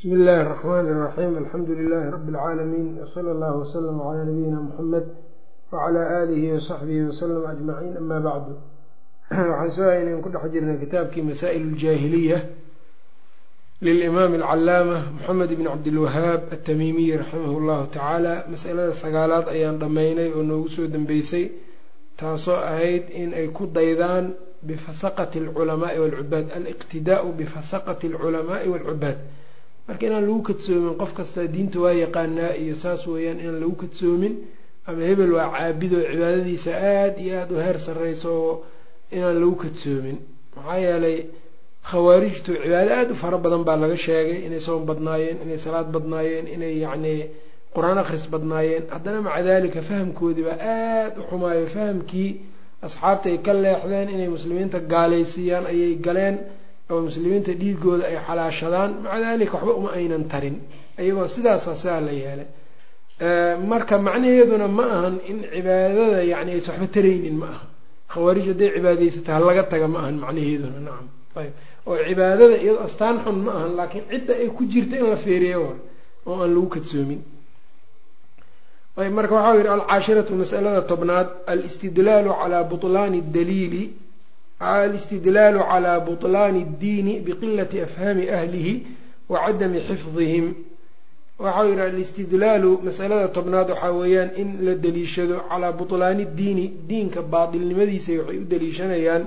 bsmi illaahi raxmaan iraxiim alxamdu lilaahi rabbi اlcaalamiin wsala allahu wslama calaa nabiyina muxamed wacalaa aalihi wasaxbihi waslama ajmaciin amaa bacdu waxaan soo inaynu ku dhex jirnay kitaabkii masaa'il ljaahiliya lilimaami alcallaama moxamed ibni cabdilwahaab atamiimiyi raximah llahu tacaala masalada sagaalaad ayaan dhammaynay oo noogu soo dambeysay taasoo ahayd in ay ku daydaan bifasaqati alculamaai walcubaad aliqtidaau bifasaqati alculamaai walcubaad marka inaan lagu kadsoomin qof kasta diinta waa yaqaanaa iyo saas weeyaan inaan lagu kadsoomin ama hebel waa caabidoo cibaadadiisa aada iyo aada u heer sarreyso oo inaan lagu kadsoomin. Maxaa yeelay khawaarijtu cibaado aada u fara badan baa laga sheegay inay soon badnaayeen inay salaad badnaayeen inay yacnii qur'aan akhris badnaayeen. Haddana maca dalika fahamkoodii baa aada u xumaayo. Fahamkii asxaabta ay ka leexdeen inay muslimiinta gaalaysiiyaan ayay galeen oo muslimiinta dhiigooda ay xalaashadaan maca dalika waxba uma aynan tarin iyagoo sidaasa sidaa la yeelay. Marka macnaheeduna ma ahan in cibaadada yani aysa waxba taraynin ma aha khawaarij hadday cibaadaysata halaga taga ma ahan macnaheeduna nacam. Ayb. Oo cibaadada iyado astaan xun ma ahan laakiin cidda ay ku jirta in la feeriyo oo aan lagu kadsoomin. Ayb marka waxau yihi alcaashiratu masalada tobnaad alistidlaalu calaa bulaani daliili alistidlaalu calaa buطlaani اddiini biqilati afhaami ahlihi wa cadami xifdihim waxau yihi alistidlaalu masalada tobnaad waxaa weeyaan in la daliishado calaa buطlaani اddiini diinka baatilnimadiisa waxay u daliishanayaan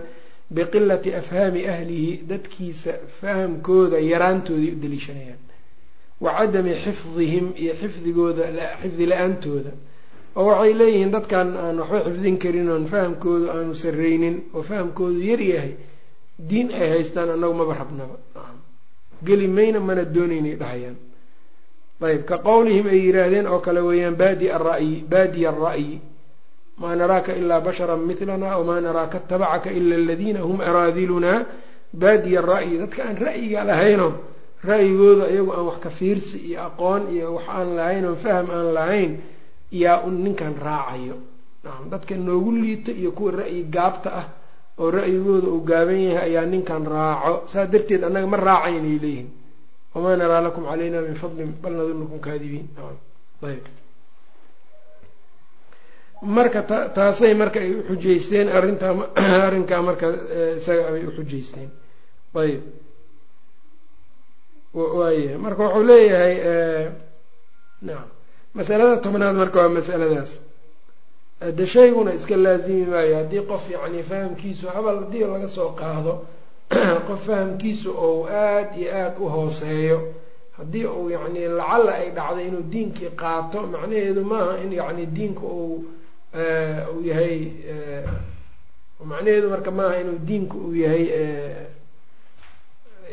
biqilati afhaami ahlihi dadkiisa fahamkooda yaraantooday u daliishanayaan wa cadami xifdihim iyo xifdigooda xifdi la-aantooda oo waxay leeyihiin dadkan aan waxba xifdin karin oon fahamkoodu aanu sarreynin oo fahamkoodu yar yahay diin ay haystaan annagu maba rabnaba. Geli mayna mana doonaynay dhahayaan. Ayb ka qowlihim ay yidhaahdeen oo kale weeyaan baadi ara'yi baadiya ara'yi maa naraaka ilaa basharan milana wamaa naraaka itabacaka ila aladiina hum araadilunaa baadiya ara'yi dadka aan ra'yiga lahayno ra'yigooda iyagu aan wax ka fiirsi iyo aqoon iyo wax aan lahayn oo faham aan lahayn yaa un ninkan raacayo. Nacam dadka noogu liito iyo kuwa ra'yi gaabta ah oo ra'yigooda uu gaaban yahay ayaa ninkan raaco. Saas darteed annaga ma raacaynay leeyihiin wamaa naraa lakum calayna min fadlin bal nadunukum kaadibiin. Ayb marka taasay marka ay uxujaysteen arrintaa arrinkaa marka isaga ay uxujaysteen ayb waaya marka wuxuu leeyahay nacam masalada tobnaad marka waa masaladaas. De shayguna iska laazimi maayo. Haddii qof yacni fahamkiisu habal haddii laga soo qaado qof fahamkiisu ou aada iyo aada u hooseeyo haddii uu yacni lacalla ay dhacday inuu diinkii qaato macnaheedu maaha in yacni diinku uu uu yahay macnaheedu marka maaha inuu diinku uu yahay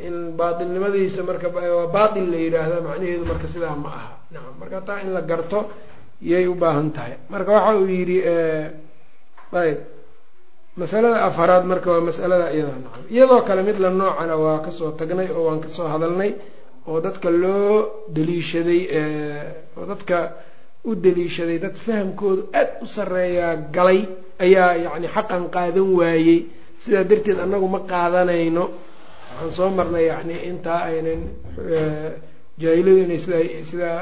in baatilnimadiisa marka baatil la yidhaahda macnaheedu marka sidaa ma aha nacam marka taa in la garto yay u baahan tahay. Marka waxa uu yidhi ayb masalada afaraad marka waa masalada iyada nacam. Iyadoo kale mid la noocana waa ka soo tagnay oo waan ka soo hadalnay oo dadka loo daliishaday oo dadka u daliishaday dad fahamkoodu aad u sarreeyaa galay ayaa yacni xaqan qaadan waayey. Sidaa darteed annagu ma qaadanayno. Waxaan soo marnay yacni intaa aynan jaahiladu inay sidaa sidaa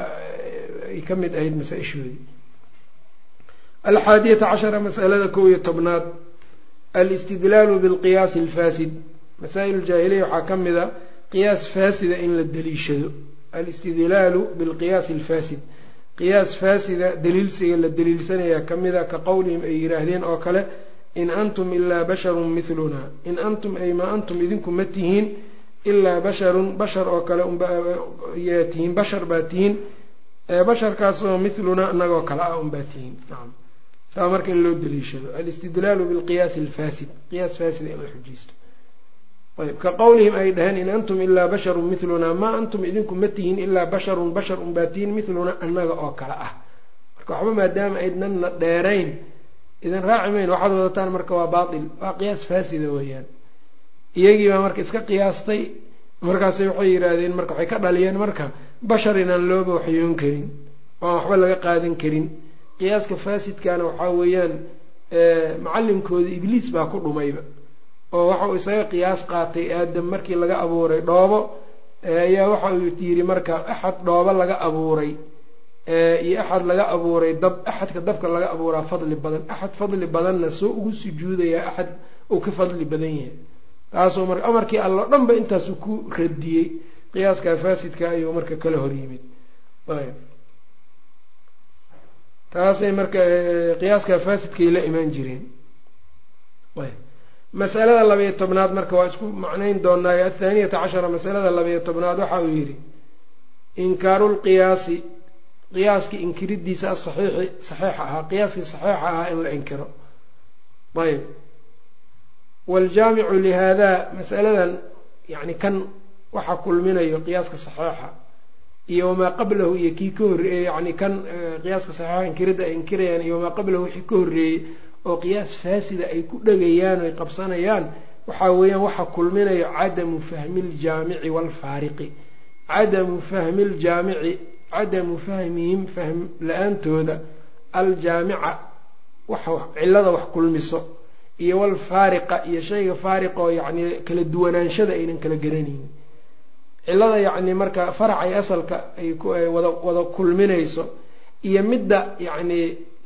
ay ka mid ahayd masaa-ishoodii. Alxaadiyata cashara masalada kow iyo tobnaad alistidlaalu bilqiyaasi alfaasid. Masaa-il jaahiliya waxaa ka mid a qiyaas faasida in la daliishado alistidlaalu bilqiyaasi alfaasid. Qiyaas faasida daliilsiga la daliilsanayaa ka mid a ka qowlihim ay yidhaahdeen oo kale in antum ilaa basharun milunaa in antum ay maa antum idinku ma tihiin ilaa basharun bashar oo kale yaa tihiin bashar baa tihiin basharkaas oo milunaa inagoo kale ah unbaa tihiin nacam taa marka in loo daliishado. Alistidlaalu bilqiyaasi alfaasid. Qiyaas faasida in la ayb ka qowlihim ay dhaheen in antum ilaa basharun milunaa maa antum idinku ma tihiin ilaa basharun bashar unbaa tihiin milunaa annaga oo kale ah. Marka waxba maadaama aydnanna dheerayn idan raaci mayn waxaad wadataan marka waa baatil. Waa qiyaas faasida weeyaan iyagii baa marka iska qiyaastay markaasay waxay yidhaahdeen marka waxay ka dhaliyeen marka bashar inaan looba waxyoon karin oo aan waxba laga qaadan karin. Qiyaaska faasidkana waxaa weeyaan macallinkooda ibliis baa ku dhumayba oo waxauu isaga qiyaas qaatay aadam markii laga abuuray dhoobo ayaa waxa uu yidhi marka axad dhoobo laga abuuray iyo axad laga abuuray dab axadka dabka laga abuuraa fadli badan. Axad fadli badanna soo ugu sujuudayaa axad uu ka fadli badan yahay taasoo marka amarkii allo dhanba intaasuu ku radiyey qiyaaskaa faasidka ayuu marka kala hor yimid. Ayb. Taasay marka qiyaaskaa faasidkay la imaan jireen ayb. Masalada labayo tobnaad marka waa isku macnayn doonaayo athaaniyata cashara masalada labayo tobnaad waxa uu yidhi inkaaru lqiyaasi qiyaaskii inkiridiisa asaxiixi saxiixa ahaa qiyaaskii saxiixa ahaa in la inkiro. Ayb waaljaamicu lihaada masaladan yani kan waxa kulminayo qiyaaska saxiixa iyo wamaa qablahu iyo kii ka horreeyey yani kan qiyaaska saxiixa inkiridda ay inkirayaan iyo wamaa qablahu wixii ka horreeyey oo qiyaas faasida ay ku dhegayaan ay qabsanayaan waxaa weeyaan waxa kulminayo cadamu fahmi ljaamici waalfaariqi cadamu fahmi ljaamici cadamu fahmihim fahm la'aantooda aljaamica waxa cilada wax kulmiso iyo walfaariqa iyo shayga faariqa oo yacni kala duwanaanshada aynan kala garanaynin cilada yacni marka faracay asalka ay wada wada kulminayso iyo midda yacni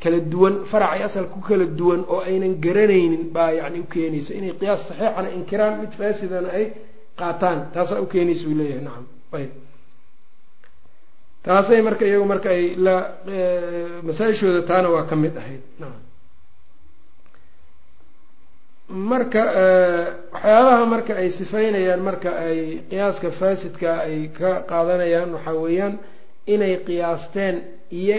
kala duwan faracay asal ku kala duwan oo aynan garanaynin baa yani ukeenayso inay qiyaas saxiixana inkiraan mid faasidana ay qaataan. Taasaa ukeenaysa uu leeyahay nacam ayb taasay marka iyagu marka ay la masaa-ishooda taana waa ka mid ahayd nacam marka waxyaabaha marka ay sifaynayaan marka ay qiyaaska faasidka ay ka qaadanayaan waxaa weeyaan inay qiyaasteen iyo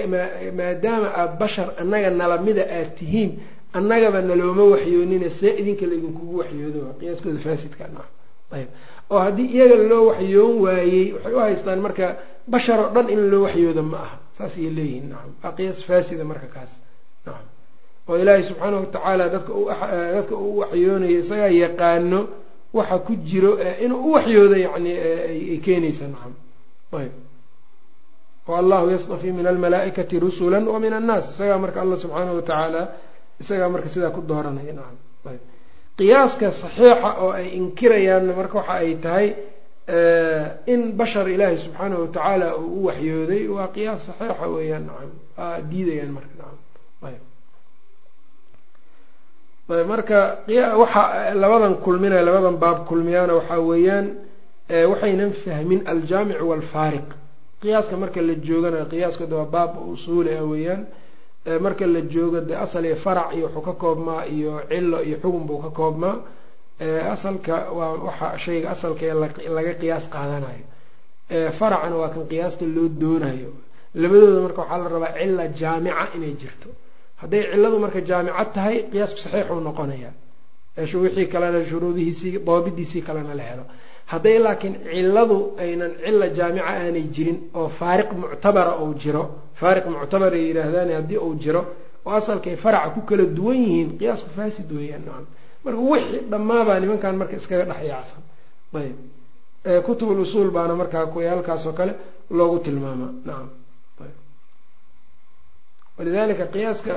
maadaama aada bashar annaga nalamida aada tihiin annagaba nalooma waxyoonina see idinka la idinkugu waxyoodo qiyaaskooda faasidka naca ayb oo haddii iyaga loo waxyoon waayey waxay u haystaan marka bashar dhan in loo waxyooda ma aha. Saas ayay leeyihiin nacam. Waa qiyaas faasida marka kaas nacam oo ilaahay subxaanahu watacaala dadka uu waxyoonayo isagaa yaqaano waxa ku jiro inuu u waxyoodo yani ay keenaysa nacam. Ayb. Wallahu yastafii min almalaaikati rusula wa min annaas. Isagaa marka allah subxaanahu watacaala isagaa marka sidaa ku dooranaya nacam. Ayb. Qiyaaska saxiixa oo ay inkirayaanna marka waxa ay tahay in bashar ilaahi subxaanahu watacaala uu u waxyooday waa qiyaas saxiixa weeyaan nacam. Diidayaan marka nacam. Ayb marka waxa labadan kulminaya labadan baab kulmiyaana waxaa weeyaan waxaynan fahmin aljaamic walfaariq. Qiyaaska marka la joogana qiyaaskooda waa baab usuuli ah weeyaan marka la joogo de asal iyo farac iyo wuxuu ka koobmaa iyo cilo iyo xugun buu ka koobmaa asalka waa waxa shayga asalka ee laga qiyaas qaadanayo. Faracna waa kan qiyaasta loo doonayo. Labadooda marka waxaa la rabaa cila jaamica inay jirto hadday ciladu marka jaamico tahay qiyaasku saxiixuu noqonaya wixii kalena shuruudihiisii doobidiisii kalena la helo. Hadday laakiin ciladu aynan cila jaamica aanay jirin oo faariq muctabara uu jiro faariq muctabar ay yidhaahdaan haddii uu jiro oo asalkay faraca ku kala duwan yihiin qiyaasku faasid weeyaan nacam marka wixii dhammaabaa nimankan marka iskaga dhex yaacsan. Ayb. Kutubul usuul baana markaa kuwa halkaas oo kale loogu tilmaamaa nacam walidalika qiyaaska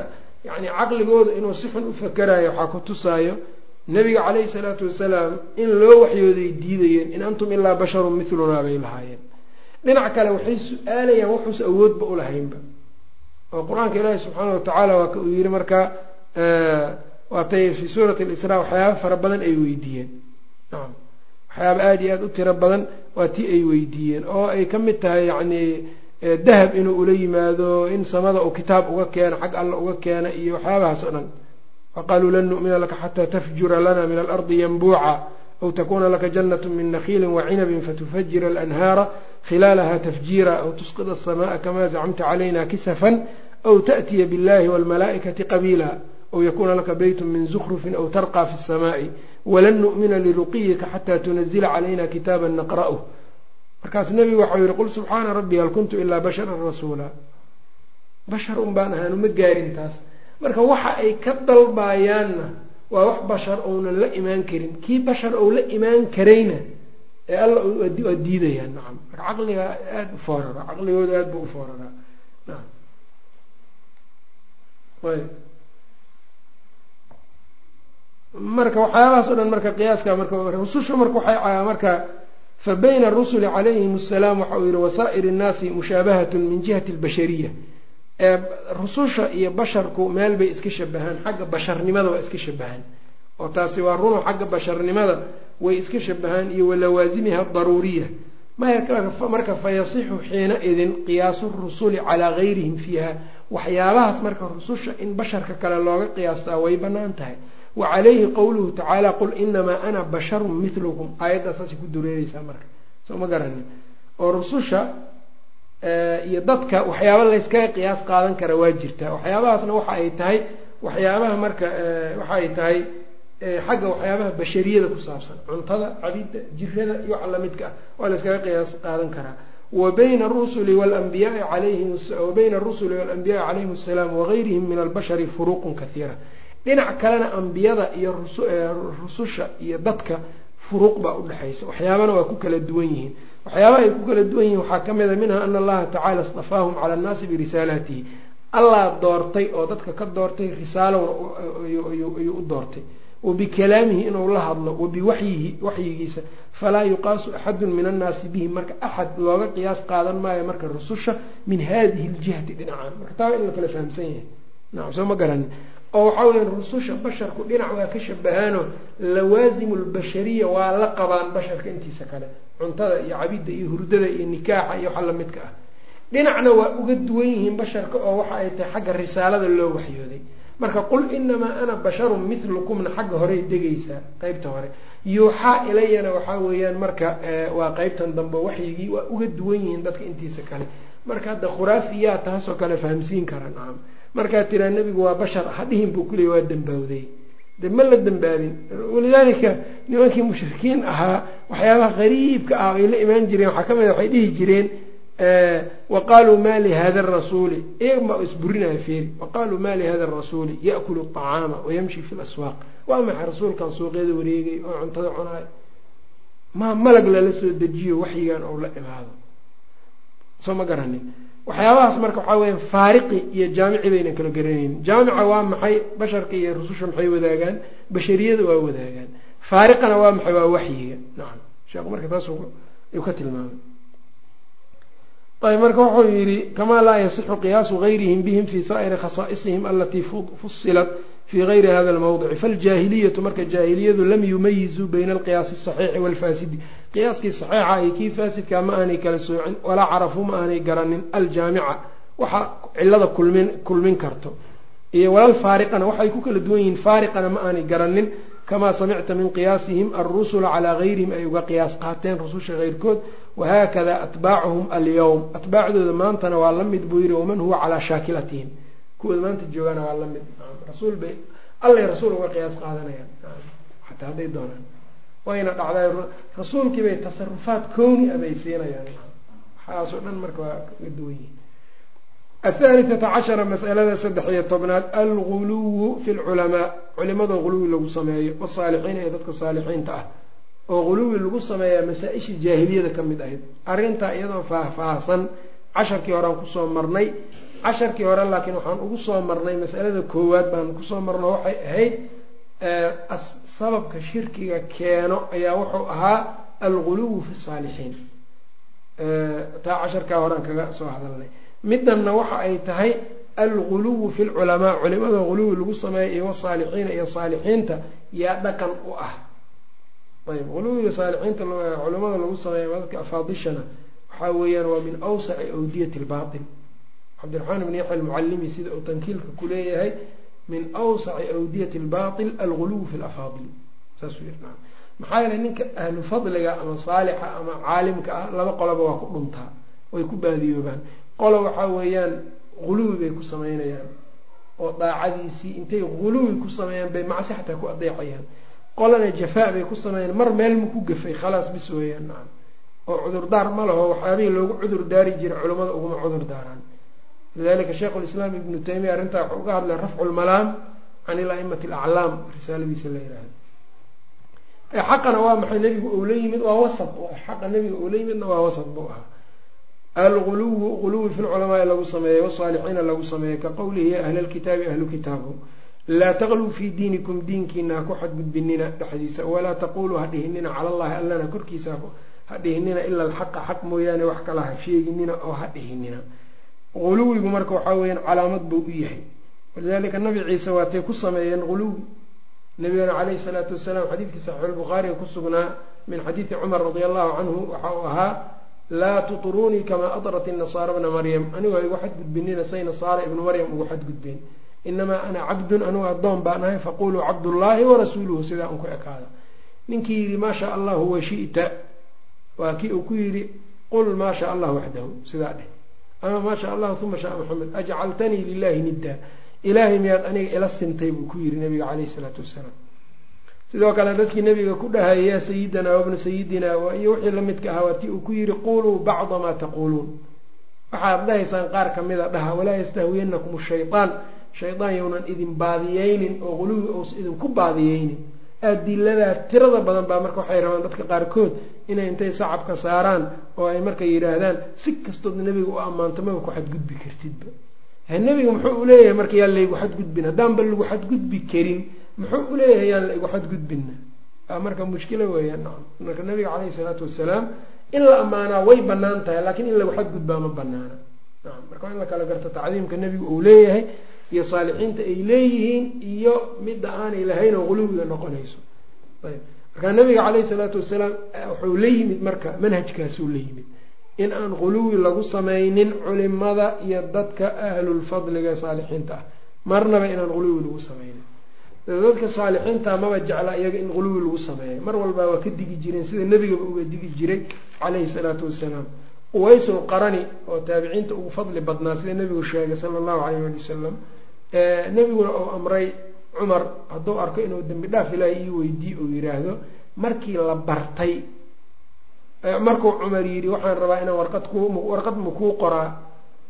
yani caqligooda inuu si xun u fakarayo waxaa ku tusaayo nabiga caleyhi salaatu wasalaam in loo waxyooday diidayeen in antum ilaa basharun milunaa bay lahaayeen dhinac kale waxay su'aalayaan wuxuusa awoodba ulahaynba oo qur'aanka ilaahi subxaana watacaala waa ka uu yihi markaa waatay fi suurati lisraa waxyaaba fara badan ay weydiiyeen nacam waxyaaba aada iyo aada u tiro badan waa tii ay weydiiyeen oo ay ka mid tahay yacni dahab inuu ula yimaado in samada uu kitaab uga keeno xag alla uga keena iyo waxyaabahaas o dhan. Faqaaluu lan nu'mina laka xataa tafjura lana min alardi yanbuuca aw takuuna laka jannatu min nakhiilin wacinabin fatufajira alanhaara khilaalaha tafjiira aw tusqida asamaaa kamaa zacamta calayna kisafan aw ta'tiya billahi walmalaa'ikati qabiila aw yakuuna laka beytu min zukhrufin aw tarqaa fi اsamaa'i walan nu'mina liruqiyika xataa tunazila calayna kitaaba naqra'h markaas nebigu waxau yihi qul subxaana rabbi hal kuntu ilaa basharan rasuula. Bashar un baan ahaan uma gaarin taas. Marka waxa ay ka dalbayaanna waa wax bashar ounan la imaan karin. Kii bashar ou la imaan karayna ee alla waa diidayaan nacam marka caqliga aada u foorara caqligooda aada buu u fooraraa nacam ayb marka waxyaabahaas o dhan marka qiyaaska marka rususha marka waxay marka fa bayna arusuli calayhim asalaam waxa uu yihi wasaa'iri innaasi mushaabahatun min jihati albashariya rususha iyo basharku meel bay iska shabahaan xagga basharnimada waa iska shabahaan oo taasi waa runo xagga basharnimada way iska shabahaan iyo walawaasimiha daruuriya. Marka fayasixu xiina idin qiyaasu rusuli calaa gayrihim fiiha. Waxyaabahaas marka rususha in basharka kale looga qiyaastaa way bannaan tahay wa calayhi qowluhu tacaala qul inamaa ana basharun milukum aayaddaassaasay ku dureereysaa marka soo ma garanin oo rususha iyo dadka waxyaaba layskaga qiyaas qaadan kara waa jirtaa waxyaabahaasna waxa ay tahay waxyaabaha marka waxa ay tahay xagga waxyaabaha bashariyada ku saabsan cuntada cabidda jirada iyo waxa lamidka ah waa layskaga qiyaas qaadan karaa wa bayna arusuli walanbiyaai alayhim wa bayna arusuli walanbiyaai calayhim asalaam wagayrihim min albashari furuuqun kaiira dhinac kalena ambiyada iyo rususha iyo dadka furuuq baa udhexaysa waxyaabana waa ku kala duwan yihiin. Waxyaabaha ay ku kala duwan yihiin waxaa ka mid a minha ana allaha tacala istafaahum cala annaasi birisaalaatihi allah doortay oo dadka ka doortay risaalo ayuu u doortay. Wa bikalaamihi inuu la hadlo wa biwaxyihi waxyigiisa. Falaa yuqaasu axadun min annaasi bihi. Marka axad looga qiyaas qaadan maayo marka rususha min hadihi ljihati dhinacan marka taa in la kala fahamsan yahay. Nacam soo ma garanin oo waxaa weya rususha basharku dhinac waa ka shabahaano lawaasimu lbashariya waa la qabaan basharka intiisa kale cuntada iyo cabidda iyo hurdada iyo nikaaxa iyo waxa lamidka ah. Dhinacna waa uga duwan yihiin basharka oo waxa ay tahay xagga risaalada loo waxyooday. Marka qul inamaa ana basharun milukumna xagga horey degaysaa qeybta hore. Yuuxaa ilayana waxaa weeyaan marka waa qeybtan dambe waxyigii waa uga duwan yihiin dadka intiisa kale. Marka hadda khuraafiyaa taasoo kale fahamsiin kara markaa tiraa nebigu waa bashar hadhihin buu kuleeyay waa dambawday de ma la dambaabin? Walidaalika nimankii mushrikiin ahaa waxyaabaha qariibka ah ay la imaan jireen waxaa ka mid a waxay dhihi jireen wa qaluu ma lihada rasuuli? Iyaga baa isburinaya feeri wa qaluu ma lihada rasuuli? Yaakulu acaama wayamshi fi laswaaq waa maxay rasuulkan suuqyada wareegay oo cuntada cunaay? Maa malag lala soo dejiyo waxyigan ou la imaado. Soo ma garanin waxyaabahaas marka waxaa weya faariqi iyo jaamici baynan kala garanaynin jaamica waa maxay? Basharka iyo rususha maxay wadaagaan? Bashariyada waa wadaagaan. Faariqana waa maxay? Waa waxyiga. Nacam sheekhu marka taas ayuu ka tilmaamay. Ayb marka wuxuu yihi kamaa laa yasixu qiyaasu gayrihim bihim fi saa'iri khasaa'isihim alatii fusilat fi gayri hada lmawdici faljaahiliyatu marka jaahiliyadu lam yumayizuu bayna alqiyaasi asaxiixi walfaasidi qiyaaskii saxiixa iyo kii faasidkaa ma aanay kala soocin walaa carafuu ma aanay garanin. Aljaamica waxa cilada kulmin kulmin karto. Iyo walal faariqana waxay ku kala duwan yihiin faariqana ma aanay garanin. Kamaa samicta min qiyaasihim alrusula calaa gayrihim ay uga qiyaas qaateen rususha keyrkood wahaakada atbaacuhum alyowm atbaacdooda maantana waa la mid buu yihi waman huwa calaa shaakilatihim kuwooda maanta joogana waa la rasuul bay allay rasuul uga qiyaas qaadanayaan. Xataa hadday doonaan wayna dhacday. Rasuulkii bay tasarufaad kowni a bay siinayaan waxaasoo dhan marka waa kaga duwan yihiin athaalithata cashara masalada saddex iyo tobnaad alguluwu fi lculamaa culimada guluwi lagu sameeyo wasaalixiina ee dadka saalixiinta ah. Oo guluwi lagu sameeyaa masaa-isha jaahiliyada ka mid ahayd. Arrintaa iyadoo faah-faahsan casharkii horean ku soo marnay casharkii hore laakiin waxaan ugu soo marnay masalada koowaad baan ku soo marno waxay ahayd sababka shirkiga keeno ayaa wuxuu ahaa alguluwu fi saalixiin. Taa casharkaa horean kaga soo hadalnay. Midanna waxa ay tahay alguluwu fi lculamaa culimada guluwi lagu sameeya iyo wasaalixiina iyo saalixiinta yaa dhaqan u ah. Ayb guluwiga saalixiinta culimada lagu sameeya dadka afaadishana waxaa weeyaan waa min awsaci awdiyati lbail cabdiraxmaan ibn yaxya almucalimi sida uu tankiilka ku leeyahay min awsaci awdiyati lbail alguluw fi lafaadil saasuu yiri maxaa yeelay ninka ahlu fadliga ama saalixa ama caalimka ah laba qoloba waa ku dhuntaa way ku baadiyoobaan. Qolo waxaa weeyaan guluwi bay ku sameynayaan oo daacadiisii intay guluwi ku sameeyaan bay macsi xataa ku adeecayaan. Qolana jafaa bay ku sameeyaan mar meel ma ku gafay khalaas bis weeyaan nacam oo cudurdaar ma laho waxyaabihii loogu cudur daari jiray culimmada uguma cudur daaraan lidalika sheikhu lislaam ibnu taymiya arrintaa wuxuu uga hadlay rafcu lmalaam can ilaimati alaclaam risaaladiisa la yihahdo xaqana waa maxay nebigu ou yimid waa ah xaqa nebiga ou yimidna waa wasad buu ahaa alguluwu guluwi fi lculamaai lagu sameeyey wasaalixiina lagu sameeyey ka qowlihi ya ahla lkitaabi ahlu kitaabu laa taqluu fii diinikum diinkiina ha ku xadgudbinina dhexdiisa walaa taquluu ha dhihinina cala allahi allana korkiisa ha dhihinina ila alxaqa xaq mooyaane wax kala ha sheeginina oo ha dhihinina quluwigu marka waxaa weyaan calaamad buu u yahay. Walidalika nabi ciise waatay ku sameeyeen quluwi nabigana caleyhi salaatu wasalaam xadiidkii saxiixulbukhaariga ku sugnaa min xadiidi cumar radi allahu canhu waxa uu ahaa laa tuطruunii kamaa adrat inasaara bna maryam. Anigoo igu xadgudbinina say nasaara ibnu maryam ugu xadgudbeen. Inamaa ana cabdun anugu addoon baan ahay faquluu cabdullaahi warasuuluhu sidaa un ku ekaada. Ninkii yidhi maa shaa allahu washita waa kii uu ku yidhi qul maa shaa allah waxdahu sidaa dheh ama maa shaa allahu uma shaa maxamed ajcaltanii lilahi niddaa ilaahay miyaad aniga ila sintay buu ku yidhi nabiga caleyhi salaatu wasalaam sidoo kale dadkii nabiga ku dhahaya yaa sayidana wabna sayidina iyo wixii lamidka ahaa waa tii uu ku yidhi quluu bacda maa taquuluun waxaad dhahaysaan qaar kamida dhaha walaa yastahwiyanakum shayaan shaydaan yownan idin baadiyeynin oo quluwi uusa idinku baadiyeynin adiladaa tirada badan baa marka waxay rabaan dadka qaarkood inay intay sacabka saaraan oo ay marka yidhaahdaan si kastood nebiga u ammaanto maba ku xadgudbi kartidba nebiga muxuu uleeyahay marka yaan laygu xadgudbin haddaanba lagu xadgudbi karin muxuu uleeyahay yaan laygu xadgudbinna. Marka mushkilo weeyaan marka nabiga caleyhi salaatu wasalaam in la ammaanaa way bannaan tahay laakiin in lagu xadgudbaa ma banaana marka in la kala garto tacdiimka nebigu uu leeyahay iyo saalixiinta ay leeyihiin iyo midda aanay lahayn oo quluwiga noqonayso. Ayb. Marka nabiga caleyhi salaatu wasalaam wuxuu la yimid marka manhajkaasuu la yimid in aan quluwi lagu samaynin culimada iyo dadka ahlulfadliga saalixiinta ah. Marnaba inaan quluwi lagu samaynin. Dadka saalixiinta maba jecla iyaga in quluwi lagu sameeyo. Mar walbaa waa ka digi jireen sida nebigaba uga digi jiray caleyhi salaatu wasalaam. Uwaysul qarani oo taabiciinta ugu fadli badnaa sida nebigu sheegay sala allahu caleyh ali wasalam nebiguna uu amray cumar hadduu arko inuu dembi dhaaf ilaahay ii weydii uu yiraahdo markii la bartay markuu cumar yidhi waxaan rabaa inaan warqad ku warqad ma kuu qoraa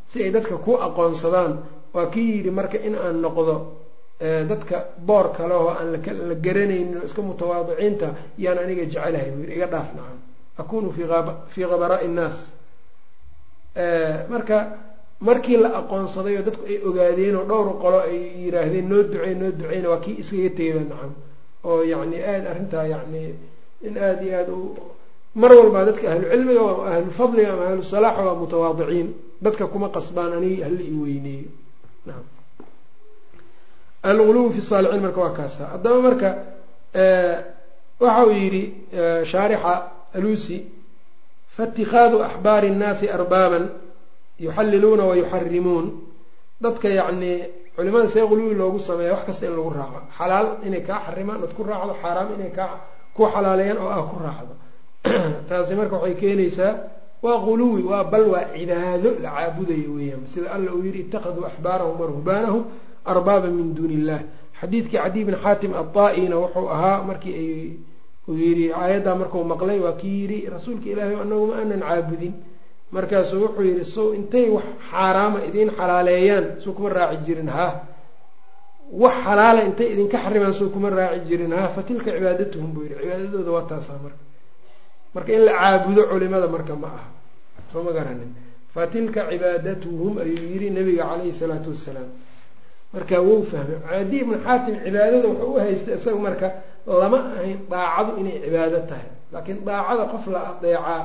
si ay dadka kuu aqoonsadaan. Waa kii yidhi marka in aan noqdo dadka boor kale oo aan la garanaynin iska mutawaadiciinta yaan aniga jecelahay buu yidhi. Iga dhaaf nacam. Akunu fii khabaraai innaas marka markii la aqoonsaday oo dadku ay ogaadeen oo dhowr qolo ay yidhaahdeen noo ducey noo duceyna waa kii iskaga teeda nacam. Oo yacni aada arrintaa yacni in aada iyo aada u mar walbaa dadka ahlucilmiga waa ahlu ama ahlusalaaxa waa mutawaadiciin. Dadka kuma qasbaan anigii hala i weyneeyo. Naam alguluw fi saalixiin marka waa kaasa. Haddaba marka waxa uu yidhi shaarixa alusi faitikhaadu axbaari nnaasi arbaaban yuxalliluuna wayuxarimuun dadka yacni culimada see quluwi loogu sameeya wax kasta in lagu raaco. Xalaal inay kaa xarimaan ood ku raacdo. Xaaraam inay kaa ku xalaaleeyaan oo ah ku raacdo. Taasi marka waxay keenaysaa waa quluwi waa bal waa cibaado la caabudayo weeyaan. Sida alla uu yihi itakaduu axbaarahum warhbaanahum arbaaba min duuni illah xadiidkii cadiy bn xaatim ataa-ina wuxuu ahaa markii uu yidhi aayaddaa markuu maqlay waa kii yidhi rasuulka ilaahay anagu ma aanan caabudin markaasuu wuxuu yidhi so intay wax xaaraama idiin xalaaleeyaan soo kuma raaci jirin ha? Wax xalaala intay idinka xarimaan soo kuma raaci jirin ha? Fa tilka cibaadatuhum buu yidhi. Cibaadadooda waa taasaa marka. Marka in la caabudo culimada marka ma aha. Soo ma garanin. Fa tilka cibaadatuhum ayuu yidhi nabiga caleyhi salaatu wasalaam marka wou fahmay. Cadi ibnu xaatim cibaadada wuxuu u haysta isaga marka lama ahayn daacadu inay cibaado tahay. Laakiin daacada qof la adeecaa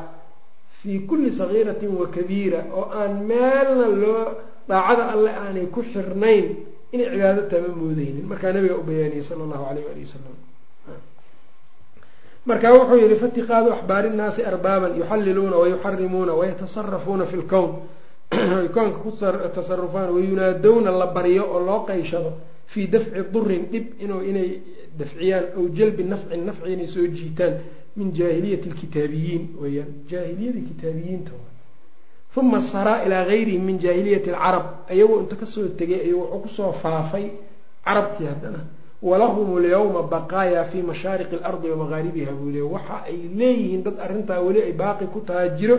fii kulli sagiiratin wa kabiira oo aan meelna loo daacada alle aanay ku xirnayn inay cibaado tahay ma moodeynin markaa nabiga u bayaaniyey sala allahu alayh ali wasalam marka wuxuu yihi faitiqaadu axbaari nnaasi arbaaban yuxalliluuna wayuxarimuuna wayatasarafuuna fi lkown ay koonka ku tasarufaan wayunaadowna la baryo oo loo qayshado fii dafci durin dhib inuu inay dafciyaan aw jalbi nafcin nafci inay soo jiitaan min jaahiliyati lkitaabiyiin weyaan jaahiliyadii kitaabiyiinta uma saraa ilaa gayrihim min jaahiliyati alcarab ayagoo inta ka soo tegay ayuu wuxuu ku soo faafay carabtii haddana walahum alyawma baqaaya fii mashaariqi alardi wa buu leey waxa ay leeyihiin dad arrintaa weli ay baaqi ku taha jiro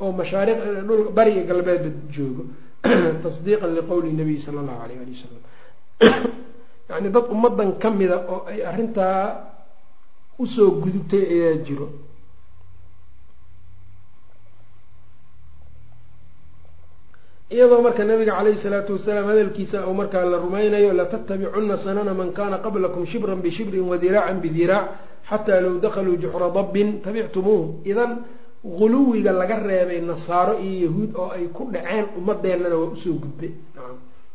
oo mashaariq dhul bariga galbeedba joogo tasdiiqan liqowli nabiy sala allahu alayh ali wasalam yacni dad ummadan ka mida oo ay arrintaa u soo gudubtay ayaa jiro. Iyadoo marka nabiga caleyhi salaatu wasalaam hadalkiisa uu markaa la rumaynayo latattabicunna sanana man kana qablakum shibran bishibrin wadiraacan bidiraac xataa low dakaluu juxra dabbin tabictumuuh idan guluwiga laga reebay nasaaro iyo yahuud oo ay ku dhaceen ummadeennana waa u soo gudbay.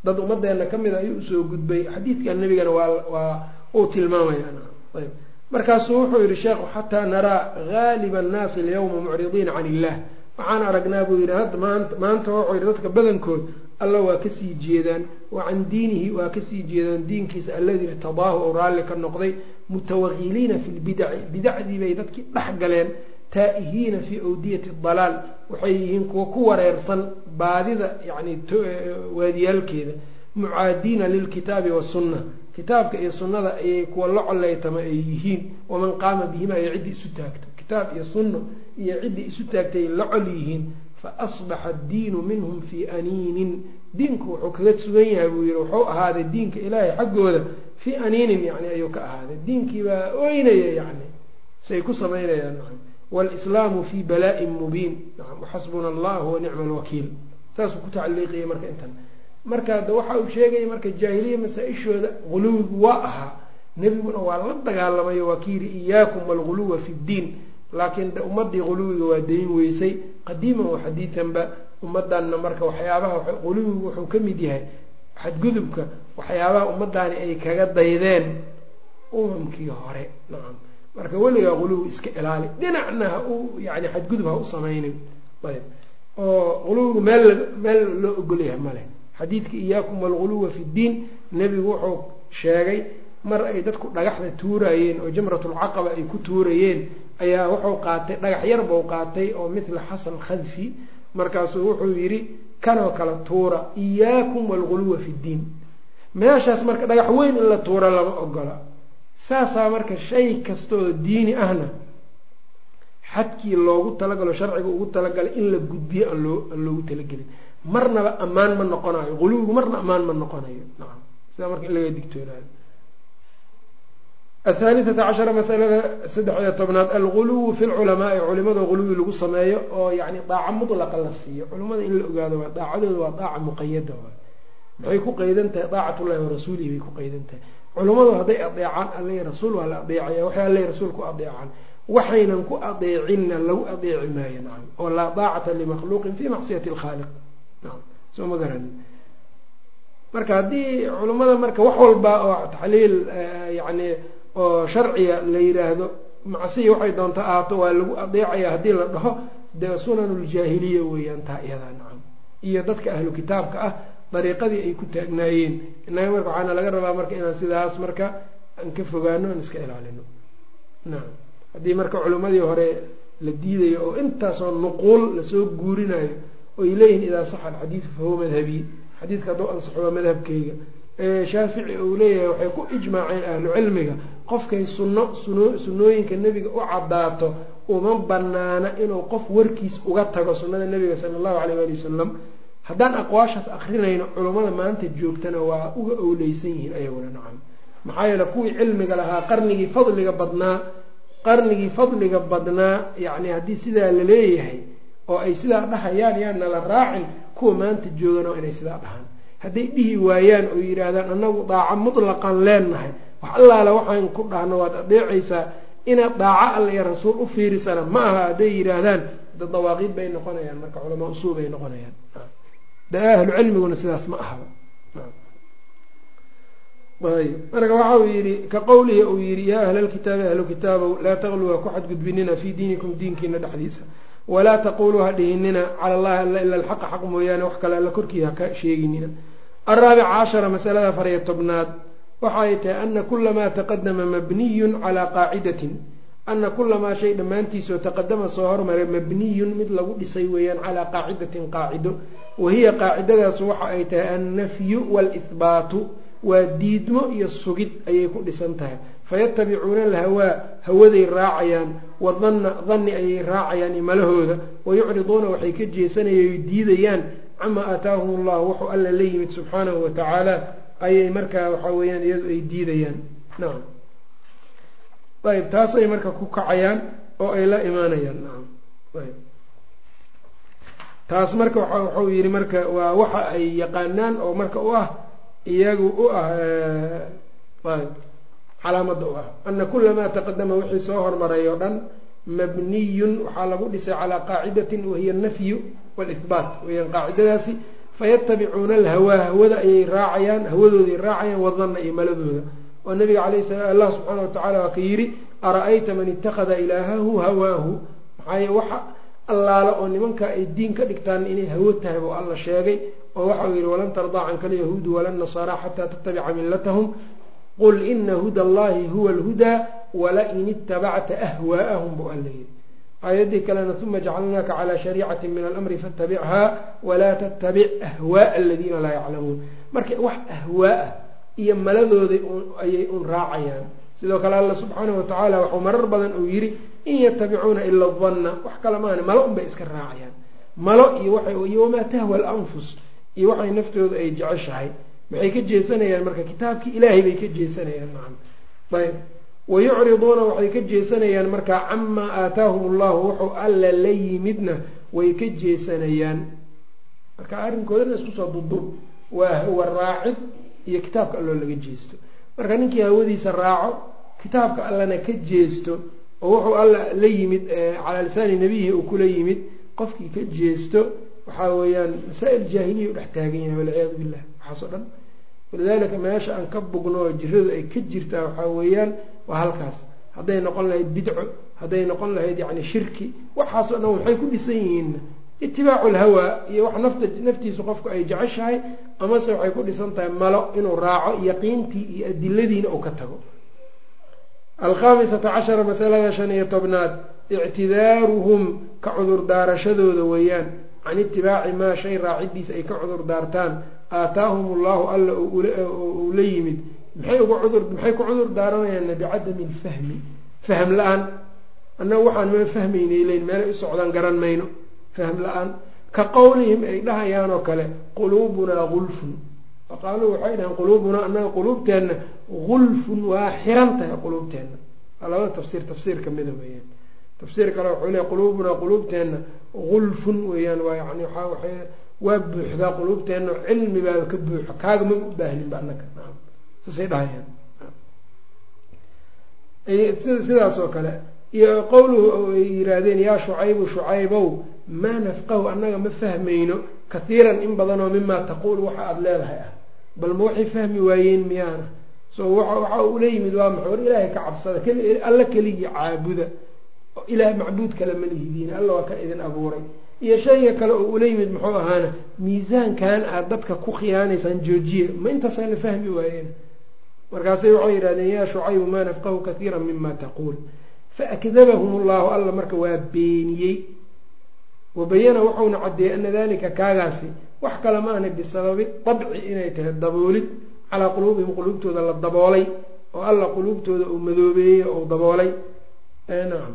Dad ummadeenna ka mid a ayuu u soo gudbay. Xadiidka nebigana waa waa uu tilmaamaya. Nacam ayb markaasuu wuxuu yihi sheekhu xataa naraa gaaliba annaasi alyawma mucridiina can illah. Waxaan aragnaa buu yidhi hadda maanta wuxuu yidhi dadka badankood alla waa ka sii jeedaan wa can diinihi waa ka sii jeedaan diinkiisa alladii irtadaahu oo raalli ka noqday mutawaqiliina fi lbidaci bidacdii bay dadkii dhex galeen taa'ihiina fii awdiyati dalaal waxay yihiin kuwa ku wareersan baadida yani waadiyaalkeeda mucaadiina lilkitaabi wasunna kitaabka iyo sunnada ayay kuwa la coleytama ay yihiin waman qaama bihima ay ciddii isu taagto kitaab iyo sunno iyo ciddii isu taagtay la col yihiin faasbaxa addiinu minhum fii aniinin. Diinku wuxuu kaga sugan yahay buu yihi wuxuu ahaaday diinka ilaahay xaggooda fii aniinin yani ayuu ka ahaaday. Diinkii baa oynaya yani say ku samaynayaan nacam. Walislaamu fii balaa-in mubiin. Nacam waxasbuna allah wa nicma alwakiil saasuu ku tacaliiqiyay marka intan marka de waxa uu sheegaya marka jaahiliya masaa-ishooda guluwigu waa ahaa nebiguna waa la dagaalamayo waa ki yidhi iyaakum alguluwa fi ddiin. Laakiin de ummadii guluwiga waa dayn weysay. Qadiiman wa xadiidanba ummadanna marka waxyaabaha guluwigu wuxuu ka mid yahay xadgudubka waxyaabaha ummadaani ay kaga daydeen umamkii hore. Nacam marka weligaa guluwi iska ilaali. Dhinacna ha u yani xadgudub ha u samaynin. Ayb oo guluwigu meel meel loo ogolyahay male xadiidka iyaakum alguluwa fi ddiin nebigu wuxuu sheegay mar ay dadku dhagaxda tuurayeen oo jamratulcaqaba ay ku tuurayeen ayaa wuxuu qaatay dhagax yar buu qaatay oo mithla xasan khadfi markaasuu wuxuu yidhi kanoo kale tuura iyaakum alguluwa fi ddiin meeshaas marka dhagax weyn in la tuura lama ogola. Saasaa marka shay kasta oo diini ahna xadkii loogu talagalo sharciga ugu talagalay in la gudbiyo aan loogu talagelin marnaba ammaan ma noqonayo guluwigu marna ammaan ma noqonayo nacam sidaa marka in laga digtoonaayo athaalithata cashara masalada saddex-iyo tobnaad alguluwu fi lculamaai culimada guluwi lagu sameeyo oo yani daaca mutlaqa la siiyo. Culimada in la ogaado waa daacadooda waa daaca muqayada waay maxay ku qeydan tahay? Daacatullahi wa rasuulihi bay ku qeydan tahay. Culimmadu hadday adeecaan alla rasuul waa la adeecaya waxay alla rasuul ku adeecaan. Waxaynan ku adeecinna lagu adeeci maayo nacam oo laa daacata limakhluuqin fi macsiyati lkhaaliq soo ma garanin marka haddii culimmada marka wax walba oo taxliil yani oo sharciga la yiraahdo macsiya waxay doonta ahaato waa lagu adeecaya haddii la dhaho dee sunanuljaahiliya weeyaan taa iyadaa nacam. Iyo dadka ahlu kitaabka ah dariiqadii ay ku taagnaayeen. Innaga marka waxaana laga rabaa marka inaan sidaas marka aan ka fogaano aan iska ilaalino. Nacam. Haddii marka culimmadii hore la diidayo oo intaasoo nuquul la soo guurinayo oy leeyihiin idaa saxa alxadiidu fahuwa madhabii xadiidka hadduu ansaxo waa madhabkeyga shaafici uu leeyahay waxay ku ijmaaceen ahlu cilmiga qofkay sunno sunnooyinka nebiga u cadaato uma banaana inuu qof warkiis uga tago sunnada nebiga sala allahu alayh waali wasalam haddaan aqwaashaas akrinayno culummada maanta joogtana waa uga owleysan yihiin ayaguna nacam. Maxaa yeele kuwii cilmiga lahaa qarnigii fadliga badnaa qarnigii fadliga badnaa yacni haddii sidaa la leeyahay oo ay sidaa dhahayaan yaan nala raacin kuwa maanta joogana waa inay sidaa dhahaan. Hadday dhihi waayaan oo yidhaahdaan annagu daaco mutlaqan leenahay wax allaala waxaan ku dhahno waad adeecaysaa inaad daaco alla iyo rasuul u fiirisana. Ma aha hadday yidhaahdaan da dawaaqiid bay noqonayaan marka culamaa usuul bay noqonayaan. De ahlu cilmiguna sidaas ma ahaba. Marka waxa uu yihi ka qowlihi uu yihi yaa ahla lkitaabi ahlu kitaabow laa taqluu ha ku xadgudbinina fii diinikum diinkiina dhexdiisa walaa taquluu ha dhihinina cala allahi alla ila alxaqa xaq mooyaane wax kale alla korkii ha ka sheeginina alraabica cashara masalada afariyo tobnaad waxa ay tahay ana kula maa taqadama mabniyun calaa qaacidatin ana kula maa shay dhammaantiisoo taqadama soo hormaray mabniyun mid lagu dhisay weeyaan calaa qaacidatin qaacido wahiya qaacidadaas waxa ay tahay annafyu waalihbaatu waa diidmo iyo sugid ayay ku dhisan tahay fayatabicuuna alhawaa hawaday raacayaan wadanna danni ayay raacayaan imalahooda wayucriduuna waxay ka jeesanayay diidayaan camaa aataahum allahu wuxuu alla la yimid subxaanahu watacaala ayay markaa waxaa weeyaan iyadu ay diidayaan nacam ayb taasay marka ku kacayaan oo ay la imaanayaan nacam ayb taas marka waxau yihi marka waa waxa ay yaqaanaan oo marka u ah iyagu u ah ayb calaamada u ah. Ana kula maa taqadama wixii soo hormaray oo dhan mabniyun waxaa lagu dhisay calaa qaacidatin wahiya anafyu waalihbaat weyaan qaacidadaasi fayatabicuuna alhawaa hawada ayay raacayaan hawadooday raacayaan wadanna iyo maladooda. Oo nabiga calayh sala allah subxaana wa tacala waa ka yidhi ara-ayta man ittakhada ilaahahu hawaahu? Maxaaye waxa allaale oo nimanka ay diin ka dhigtaan inay hawo tahay buu alla sheegay oo waxau yidhi walan tardaa canka alyahuudu wala nasaara xataa tattabica millatahum qul ina huda allahi huwa alhudaa walain itabacta ahwaa'ahum buu alla yidhi aayaddii kalena uma jacalnaaka calaa shariicati min alamri fatabichaa walaa tattabic ahwaaa aladiina laa yaclamuun marka wax ahwaaa iyo maladooda ayay un raacayaan sidoo kale alla subxaanahu watacaala waxuu marar badan uu yidhi in yatabicuuna ila danna wax kale maana malo unbay iska raacayaan malo iyo wamaa tahwa alanfus iyo waxay naftooda ay jeceshahay maxay ka jeesanayaan marka kitaabkii ilaahay bay ka jeesanayaan macam ayb. Wayucriduuna waxay ka jeesanayaan markaa camaa aataahum allahu wuxuu alla la yimidna way ka jeesanayaan. Marka arrinkoodana isku soo dudub waa hawa raacid iyo kitaabka alloo laga jeesto. Marka ninkii hawadiisa raaco kitaabka allana ka jeesto oo wuxuu alla la yimid calaa lisaani nabiyihi uu kula yimid qofkii ka jeesto waxaa weeyaan masaa-il jaahiliya u dhex taagan yahay walciyaadu billah waxaas oo dhan. Walidaalika meesha aan ka bugno oo jiradu ay ka jirtaa waxaa weeyaan waa halkaas. Hadday noqon lahayd bidco hadday noqon lahayd yacni shirki waxaasoo dhan waxay ku dhisan yihiinna itibaacu lhawaa iyo wax nafta naftiisu qofku ay jeceshahay amase waxay ku dhisan tahay malo inuu raaco yaqiintii iyo adiladiina uu ka tago. Alkhaamisata cashara masalada shan iyo tobnaad ictidaaruhum ka cudur daarashadooda weeyaan. Can itibaaci maa shay raacidiisa ay ka cudur daartaan aataahum allahu alla uu la yimid. Maxay uga cudur maxay ku cudur daaranayaanna bicadami lfahmi fahm la'aan. Annaga waxaan ma fahmaynay leyn meelay u socdaan garan mayno. Fahm la'aan. Ka qowlihim ay dhahayaan oo kale quluubunaa gulfun. Faqaaluu waxay dhaheen quluubunaa annaga quluubteenna gulfun waa xiran tahay quluubteenna. Waa labada tafsiir tafsiir kamida weeyaan. Tafsiir kale wuxuu leey quluubunaa quluubteenna gulfun weeyaan. Waa yani waaa waay waa buuxdaa quluubteenna cilmi baaba ka buuxo kaaga ma u baahninba annaga. Naam. Saasay dhahayaan sidaas oo kale iyo qowluhu ay yiraahdeen yaa shucaybu shucaybow maa nafqahu annaga ma fahmayno kathiiran in badanoo mimaa taquul waxa aada leedahay ah. Bal ma waxay fahmi waayeen miyaana so waxa uu la yimid waa maxay war ilaahay ka cabsada alla keligii caabuda ilaah macbuud kale ma lihidiin alla waa kan idin abuuray iyo shayga kale oo ula yimid muxuu ahaana miisaankan aad dadka ku khiyaanaysaan joojiya ma intaasaa la fahmi waayeen. Markaasay waxay yidhahdeen yaa shucaybu maa nafqahu kathiira mima taquul. Faakdabahum allahu alla marka waa beeniyey. Wabayana wuxuuna caddeeyey ana dalika kaagaasi wax kale ma ahna bisababi dabci inay tahay daboolid calaa quluubihim quluubtooda la daboolay oo alla quluubtooda uu madoobeeyey oo daboolay. Nacam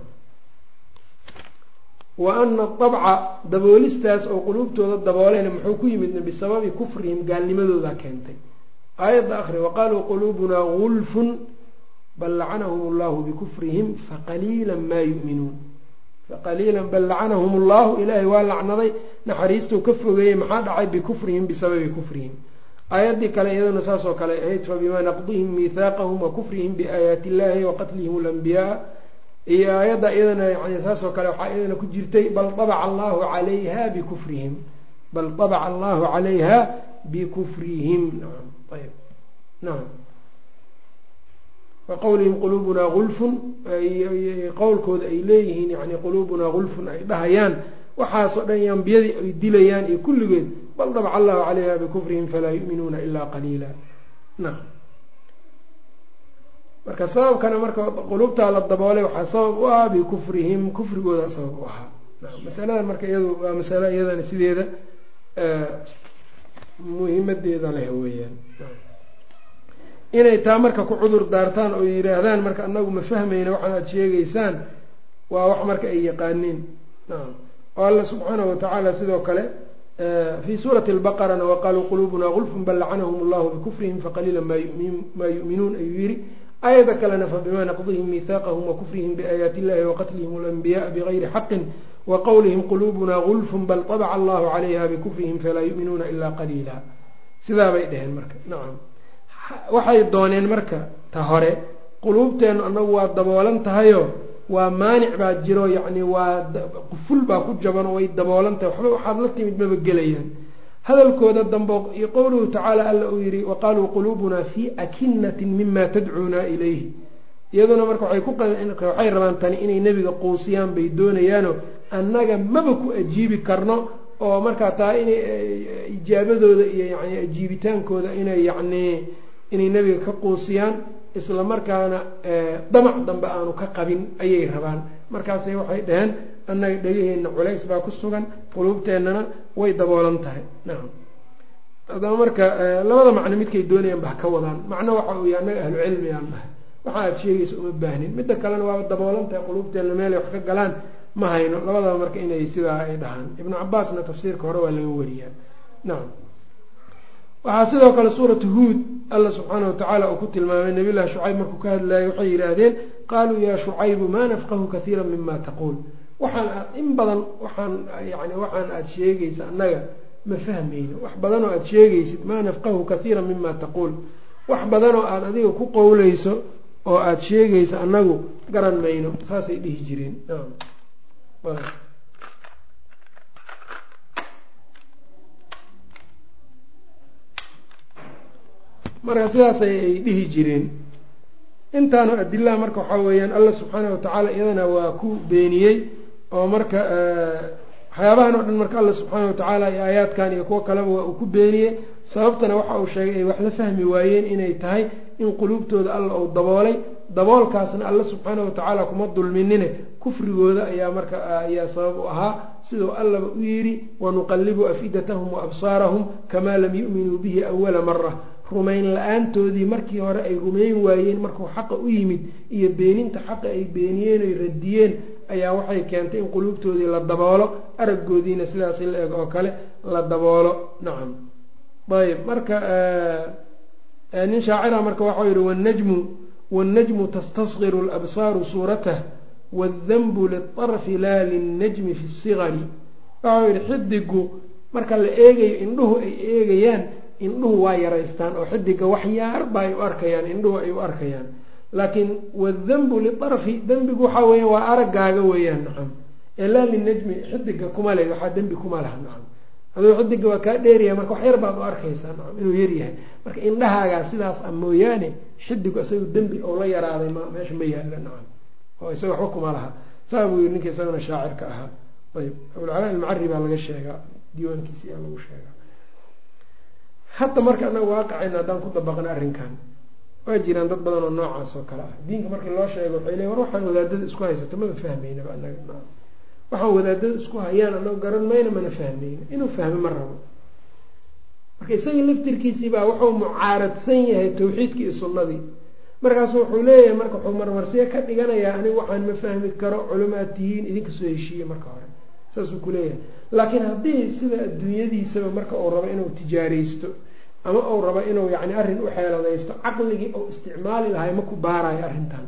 wa ana dabca daboolistaas oo quluubtooda daboolayna muxuu ku yimidna bisababi kufrihim gaalnimadooda keentay. Aayadda akri waqaaluu quluubunaa gulfun bal lacanahum allahu bikufrihim faqaliila maa yu'minuun. Faqaliilan bal lacanahum allahu ilaahay waa lacnaday naxariistuu ka fogeeyey maxaa dhacay? Bikufrihim bisababi kufrihim. Aayaddii kale iyadana saasoo kale ahayd fabimaa naqdihim miithaaqahum wa kufrihim biaayaati illahi wa qatlihim alambiyaa iyo aayadda iyadana yani saasoo kale waxaa iyadana ku jirtay bal abaca allahu calayha bikufrihim. Bal abaca allahu calayha bikufrihim. Naam ayb nacam wa qowlihim quluubunaa gulfun qowlkooda ay leeyihiin yani quluubunaa gulfun ay dhahayaan. Waxaasoo dhan ambiyadii ay dilayaan iyo kulligeed bal dabca allahu calayha bikufrihim falaa yu'minuuna ilaa qaliila nacam marka sababkana marka quluubtaa la daboolay waxaa sabab u ah bikufrihim kufrigooda sabab u ahaa. Masaladan marka iyadu waa masalo iyadana sideeda muhimadeeda leh weeyaan. Inay taa marka ku cudur daartaan oo yidhaahdaan marka anagu ma fahmayna waxaan aada sheegaysaan waa wax marka ay yaqaaniin. Oo alla subxaanahu watacaala sidoo kale fii suurati lbaqarana waqaaluu quluubunaa gulfun bal lacanahum allahu bikufrihim faqaliila maa yu'minuun ayuu yidhi aayada kalena fabimaa naqdihim miihaaqahum wakufrihim biaayaati illahi waqatlihim alanbiyaءa bigayri xaqin waqowlihim quluubunaa gulfun bal طabca allahu calayha bikufrihim falaa yu'minuuna ilaa qaliila sidaabay dheheen marka nacam. Waxay dooneen marka ta hore quluubteennu annagu waa daboolan tahayo waa maanic baa jiro yacni waa quful baa ku jaban oo way daboolantahay waxba waxaad la timid maba gelayaan hadalkooda dambe iyo qowluhu tacaala alla uu yihi waqaaluu quluubunaa fii akinatin mima tadcuuna ilayhi. Iyaduna marka waxay rabaan tani inay nebiga quusiyaan bay doonayaano annaga maba ku ajiibi karno oo markaa taa inay ijaabadooda iyo yani ajiibitaankooda inay yacni inay nebiga ka quusiyaan isla markaana damac dambe aanu ka qabin ayay rabaan. Markaasay waxay dhaheen annaga dhegaheenna culays baa ku sugan quluubteennana way daboolan tahay. Nacam adaba marka labada macno midkay doonayaan ba ha ka wadaan. Macno waxa uu yahay annaga ahlu cilmigaan dhahay waxa aad sheegaysa uma baahnin. Midda kalena waaba daboolan tahay quluubteenna meelay wax ka galaan ma hayno. Labadaba marka inay sidaa ay dhahaan. Ibnu cabaasna tafsiirka hore waa laga wariyaa nacam waxaa sidoo kale suuratu huud alla subxaana watacaala uu ku tilmaamay nabiy llahi shucayb markuu ka hadlayay waxay yidhaahdeen qaaluu yaa shucaybu maa nafqahu kaiira mima taquul waxaan in badan waxaan yani waxaan aada sheegaysa annaga ma fahmayno wax badanoo aada sheegaysid maa nafqahu kaiira mima taquul. Wax badanoo aada adiga ku qowleyso oo aada sheegaysa annagu garan mayno saasay dhihi jireen. Marka sidaas ay dhihi jireen. Intaanu adilaha marka waxaa weeyaan alla subxaana watacaala iyadana waa ku beeniyey oo marka waxyaabahan oo dhan marka alla subxaana watacaala iyo aayaadkan iyo kuwo kaleba waa uu ku beeniyey. Sababtana waxa uu sheegay ay wax la fahmi waayeen inay tahay in quluubtooda alla uu daboolay. Daboolkaasna alla subxaana watacaala kuma dulminine. Kufrigooda ayaa marka ayaa sabab u ahaa. Siduu allaba u yidhi wanuqalibu afidatahum waabsaarahum kamaa lam yu'minuu bihi awala mara rumayn la'aantoodii markii hore ay rumayn waayeen markuu xaqa u yimid iyo beeninta xaqa ay beeniyeen oy radiyeen ayaa waxay keentay in quluubtoodii la daboolo araggoodiina sidaas la eg oo kale la daboolo. Nacam ayb marka nin shaacira marka waxau yihi wanajmu wannajmu tastasqiru alabsaaru suuratah wadanbu liarfi laa lilnajmi fi sigari waxau yihi xidigu marka la eegayo indhuhu ay eegayaan indhuhu waa yaraystaan oo xidiga wax yaarbaa ay u arkayaan indhuhu ay u arkayaan laakiin wadanbu liarfi dembigu waxaa weya waa araggaaga weeyaan nacam ee linajmi xidiga kuma le waxaa dembi kuma laha nacam adoo xidiga waa kaa dheeraya marka wax yar baad u arkaysaa nacam inuu yaryahay marka indhahaagaa sidaas a mooyaane xidigu isaga dembi oo la yaraaday m meesha ma yaalla nacam oo isaga waxba kuma laha. Saa buu yiri ninka isagana shaacirka ahaa. Ayb abulcalaa ilmacari baa laga sheegaa diiwaankiisi yaa lagu sheegaa. Hadda marka anaga waaqicayna haddaan ku dabaqna arrinkan waa jiraan dad badan oo noocaas oo kale ah. Diinka markii loo sheego waxay leeyn war waxaan wadaadada isku haysato maba fahmaynaba anaga waxaan wadaadada isku hayaan anago garan mayna mana fahmayno inuu fahmo ma rabo. Marka isaga laftirkiisiibaa wuxuu mucaaradsan yahay tawxiidkii iyo sunnadii. Markaasu wuxuu leeyahay marka wuxuu marmarsiyo ka dhiganayaa anigu waxaan ma fahmi karo culimaad tihiin idinka soo heshiiye marka hore. Saasuu kuleeyahay laakiin haddii sida adduunyadiisaba marka uu rabo inuu tijaaraysto ama uu rabo inuu yani arrin u xeeladaysto caqligii uu isticmaali lahay ma ku baarayo arrintan.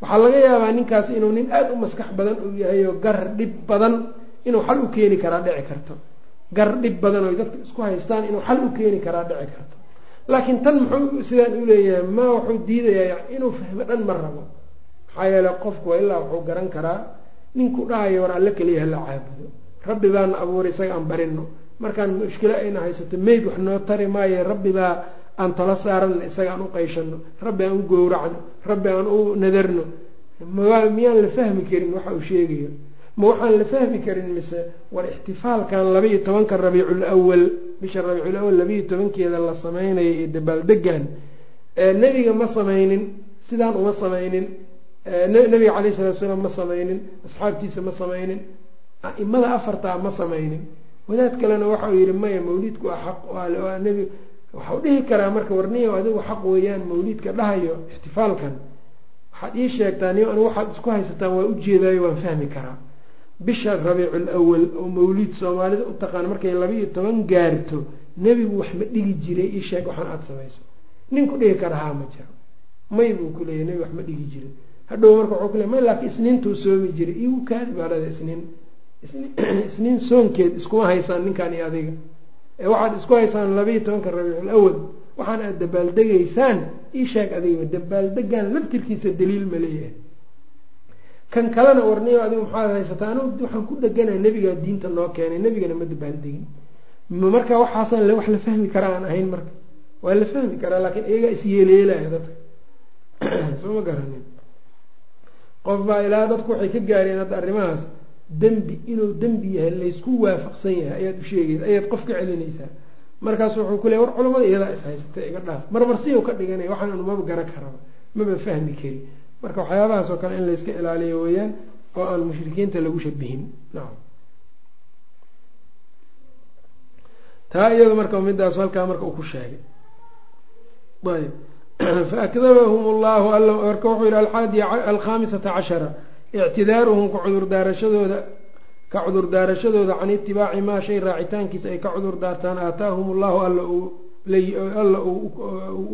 Waxaa laga yaabaa ninkaasi inuu nin aada u maskax badan uu yahay oo gar dhib badan inuu xal u keeni karaa dhici karto. Gar dhib badan oo dadka isku haystaan inuu xal u keeni karaa dhici karto. Laakiin tan muxuu sidaan u leeyahay ma wuxuu diidayaa inuu fahmo dhan ma rabo. Maxaa yeele qofku ilaa wuxuu garan karaa ninku dhahayo war alle keliya hala caabudo. Rabbi baana abuuray isaga aan barino markaan mushkilo ayna haysato mayd wax noo tari maaye rabbi baa aan tala saarano isaga aan u qayshano rabbi aan u gowracno rabbi aan u nadarno. Miyaan la fahmi karin waxa uu sheegayo? Ma waxaan la fahmi karin mise war ixtifaalkan laba iyo tobanka rabiicul awal bisha rabiicul awal labaiyo tobankeeda la samaynayo iyo dabaaldegan nebiga ma samaynin sidaan uma samaynin. Nabiga calayh salatu salaam ma samaynin asxaabtiisa ma samaynin a-imada afartaa ma samaynin wadaad kalena waxau yihi maya mawlidku waa xaq nebi. Waxau dhihi karaa marka warniyo adigu xaq weeyaan mawlidka dhahayo ixtifaalkan. Waxaad ii sheegtaa niyo anigu waxaad isku haysataan waa ujeedaayo waan fahmi karaa. Bisha rabiicul awal oo mawlid soomaalida u taqaan markay laba iyo toban gaarto nebigu wax ma dhigi jiray ii sheeg waxaan aada samayso. Ninku dhihi kara haa ma jiro. May buu ku leeyahy nebi wax ma dhigi jiray. Hadhow marka waxuu ku leey may laakiin isniintuu soomi jiray. Igu kaadi baa dhada isniin isniin soonkeed iskuma haysaan ninkan iyo adiga? Ee waxaad isku haysaan labaiyo tobanka rabiicul awal waxaan aad dabaaldegaysaan ii sheeg adigaba dabaaldegan laftirkiisa daliil ma leeyahay. Kan kalena warniyo adigu maxaad haysataa waxaan ku dheganaa nebigaa diinta noo keenay. Nebigana ma dabaaldegin marka waxaasaan wax la fahmi karaa aan ahayn marka. Waa la fahmi karaa laakiin iyagaa isyeeleelaya dadka soo ma garanin. Qof baa ilaa dadku waxay ka gaareen hadda arrimahaas dembi inuu dembi yahay laysku waafaqsan yahay ayaad u sheegaysa ayaad qof ka celinaysaa markaas wuxuu ku leey war culamada iyadaa is haysatay iga dhaaf. Marmarsiyu ka dhiganaya waxaan anu maba garan karaba maba fahmi kari marka waxyaabahaas oo kale in layska ilaaliyo weeyaan oo aan mushrikiinta lagu shabihin. Nacam taa iyada marka midaas halkaa marka uu ku sheegay. Ayb faakdabahum llahu marka wuxuu yihi alxaadi alkhamisata cashara ictidaaruhum ka cudurdaarashadooda ka cudur daarashadooda can itibaaci maa shay raacitaankiisa ay ka cudur daartaan aataahum allahu alla uu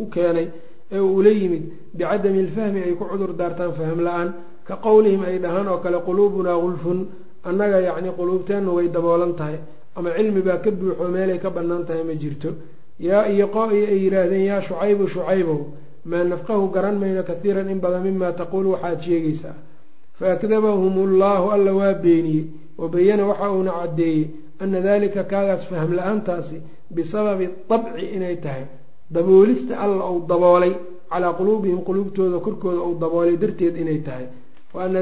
u keenay ee uu ula yimid bicadami lfahmi ay ku cudur daartaan fahm la'aan ka qowlihim ay dhahaan oo kale quluubunaa gulfun annaga yacni quluubteennu way daboolan tahay ama cilmi baa ka buuxo meelay ka bannaan tahay ma jirto yaa iyo qo-i ay yidhaahdeen yaa shucaybu shucaybow maa nafqahu garan mayno kathiiran in badan mimaa taquulu waxaad sheegaysaa faakdabahum ullahu alla waa beeniyey wabayana waxa uuna caddeeyey ana dalika kaagaas fahm la'aantaasi bisababi dabci inay tahay daboolista alla uu daboolay calaa quluubihim quluubtooda korkooda uu daboolay darteed inay tahay wa ana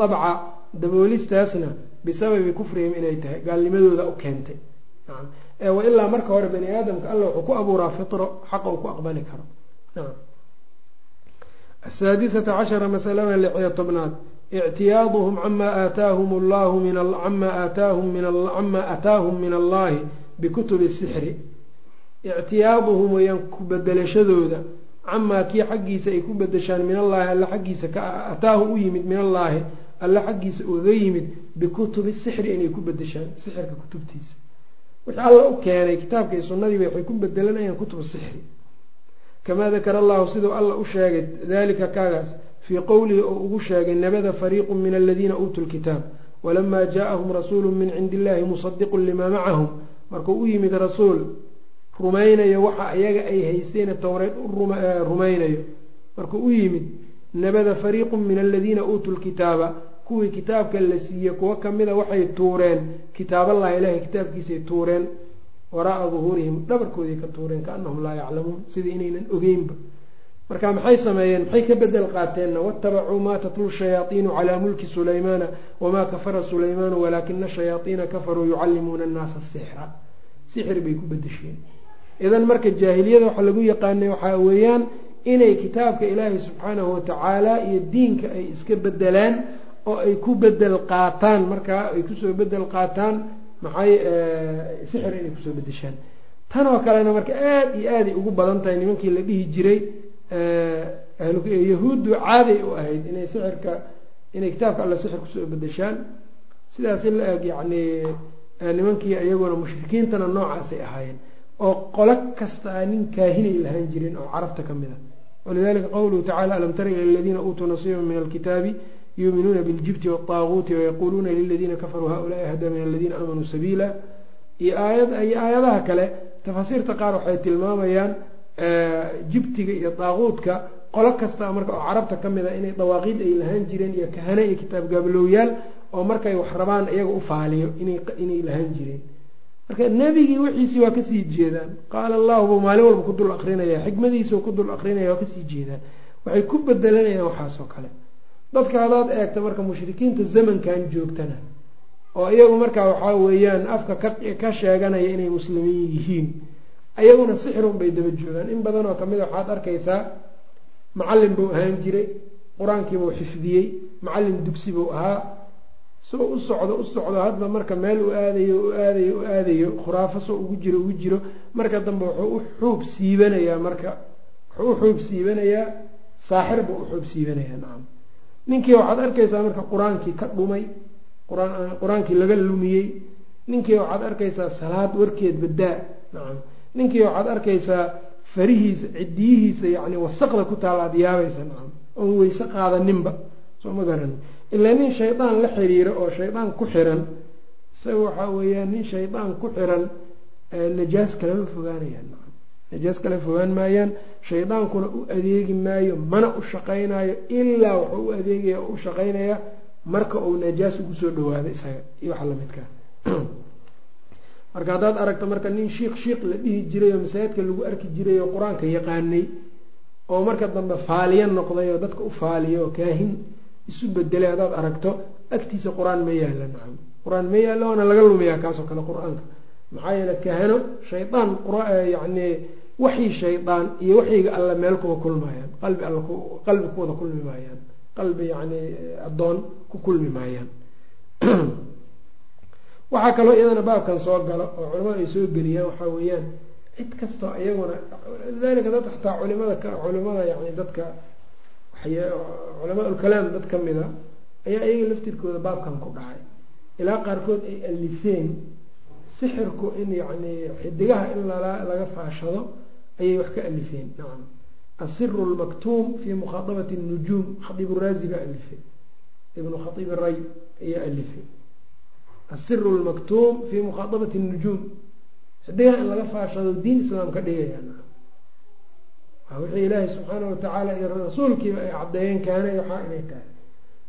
dabca daboolistaasna bisababi kufrihim inay tahay gaalnimadooda u keentay wa ilaa marka hore bani aadamka alla wuxuu ku abuuraa fitro xaqa uu ku aqbali karo asaadisata cashara masalada lixiyo tobnaad ictiyaaduhum camaa aataahum llahu camaa aataahum camaa ataahum min allahi bikutubi sixri ictiyaaduhum weyaan ku bedelashadooda camaa kii xaggiisa ay ku bedeshaan min allaahi alla xaggiisa ka ataahu u yimid min allaahi alla xaggiisa uga yimid bikutubi sixri inay ku bedeshaan sixirka kutubtiisa. Wixii alla u keenay kitaabka iyo sunnadiiba waxay ku bedelanayaan kutubu sixri kamaa dakara allahu siduu alla u sheegay dalika kaagaas fii qowlihi oo ugu sheegay nabada fariiqu min aladiina uutuu lkitaab walamaa jaaahum rasuulu min cindi illahi musadiqun limaa macahum markuu u yimid rasuul rumaynayo waxa iyaga ay haysteene towreed rumaynayo markuu u yimid nabada fariiqu min aladiina uutuu lkitaaba kuwii kitaabka la siiyey kuwo kamida waxay tuureen kitaaballahi ilaahay kitaabkiisay tuureen waraaa duhuurihim dhabarkoodii ka tuureen kaanahum laa yaclamuun sidii inaynan ogeynba marka maxay sameeyeen? Maxay ka bedel qaateenna watabacuu maa tatlu shayaaiinu calaa mulki sulaymaana wamaa kafara sulaymaanu walaakina shayaaiina kafaruu yucallimuuna annaasa sixra. Sixir bay ku bedesheen idan marka jaahiliyada waxa lagu yaqaanay waxaa weeyaan inay kitaabka ilaahay subxaanahu watacaala iyo diinka ay iska bedelaan oo ay ku bedel qaataan. Markaa ay ku soo bedel qaataan maxay sixir inay ku soo bedeshaan tan oo kalena marka aada iyo aaday ugu badan tahay nimankii la dhihi jiray yahuuddu caaday u ahayd inay sixirka inay kitaabka alla sixir ku soo bedeshaan sidaas in la eg yacni nimankii iyaguna mushrikiintana noocaasay ahaayeen. Oo qolo kastaa nin kaahinay lahaan jirin oo carabta ka mid a walidalika qowluhu tacala alam tara ila aladiina uutuu nasiiba min alkitaabi yuuminuuna biljibti waaaguuti wayaquuluuna liladiina kafaruu haulaai ahda min aladiina aamanuu sabiila. Iyo aayad iyo aayadaha kale tafaasiirta qaar waxay tilmaamayaan jibtiga iyo daaquudka qolo kasta marka oo carabta ka mid a inay dawaaqiid ay lahaan jireen iyo kahane iyo kitaab gaabalowyaal oo markay wax rabaan iyaga u faaliyo inay lahaan jireen. Marka nebigii wixiisii waa ka sii jeedaan. Qaala allahu buu maalin walba ku dul akrinaya xikmadiisuu ku dul akrinaya waa ka sii jeedaan. Waxay ku bedelanayaan waxaasoo kale. Dadka hadaad eegta marka mushrikiinta zamankan joogtana oo iyagu markaa waxaa weeyaan afka ka sheeganaya inay muslimiin yihiin ayaguna sixirun bay daba joogaan. In badan oo ka mid waxaad arkaysaa macallin buu ahaan jiray qur'aankiibuu xifdiyey macallin dugsi buu ahaa. Soo u socdo u socdo hadba marka meel u aadayo u aadayo u aadayo khuraafo soo ugu jiro ugu jiro marka dambe wuxuu u xuub siibanayaa marka wuxuu u xuub siibanayaa saaxir buu u xuub siibanayaa nacam ninkii waxaad arkaysaa marka qur'aankii ka dhumay qur'aankii laga lumiyey. Ninkii waxaad arkaysaa salaad warkeed badaa nacam ninkii waxaad arkaysaa farihiisa cidiyihiisa yani wasaqda ku taalla aad yaabaysa nacam oon weyse qaadaninba. Soo ma garan ilaa nin shaydaan la xiriiro oo shaydaan ku xiran isaga waxaa weeyaan nin shaydaan ku xiran najaas kalama fogaanayaan. Nacam najaas kala fogaan maayaan. Shaydaankuna u adeegi maayo mana u shaqaynayo ilaa wuxuu u adeegaya u shaqaynayaa marka uu najaas ugu soo dhawaado isaga. Iyo waxa lamidkaa marka haddaad aragto marka nin shiik shiik la dhihi jiray oo masaajidka lagu arki jiray oo qur'aanka yaqaanay oo marka dambe faaliya noqday oo dadka u faaliya oo kaahin isu bedelay haddaad aragto agtiisa qur'aan ma yaalla nacam. Qur'aan ma yaallo waana laga lumiyaa kaasoo kale qur'aanka. Maxaa yeele kahano shaydaan yacni waxyi shaydaan iyo waxyiga alla meel kuwa kulmaayaan qalbi alla qalbi kuwada kulmi maayaan. Qalbi yacni addoon ku kulmi maayaan waxaa kaloo iyadana baabkan soo galo oo culamada ay soo geliyaan waxaa weeyaan cid kastoo iyaguna lidalika dad xataa culimada culimada yani dadka culamaa ulkalaam dad ka mida ayaa iyaga laftirkooda baabkan ku dhacay. Ilaa qaarkood ay alifeen sixirku in yacni xidigaha in laga faashado ayay wax ka alifeen. Nacam asiru lmaktuum fi mukhaaabati nujuum khaiib raazi baa alifay. Ibnu khaiib ray ayaa alifay asiru lmaktuum fi mukhaaabati nujuum xidigaha in laga faashado diin islaam ka dhigaya wixii ilaahay subxaana watacaala iyo rasuulkiiba ay caddeeyeen kaanay waxaa inay tahay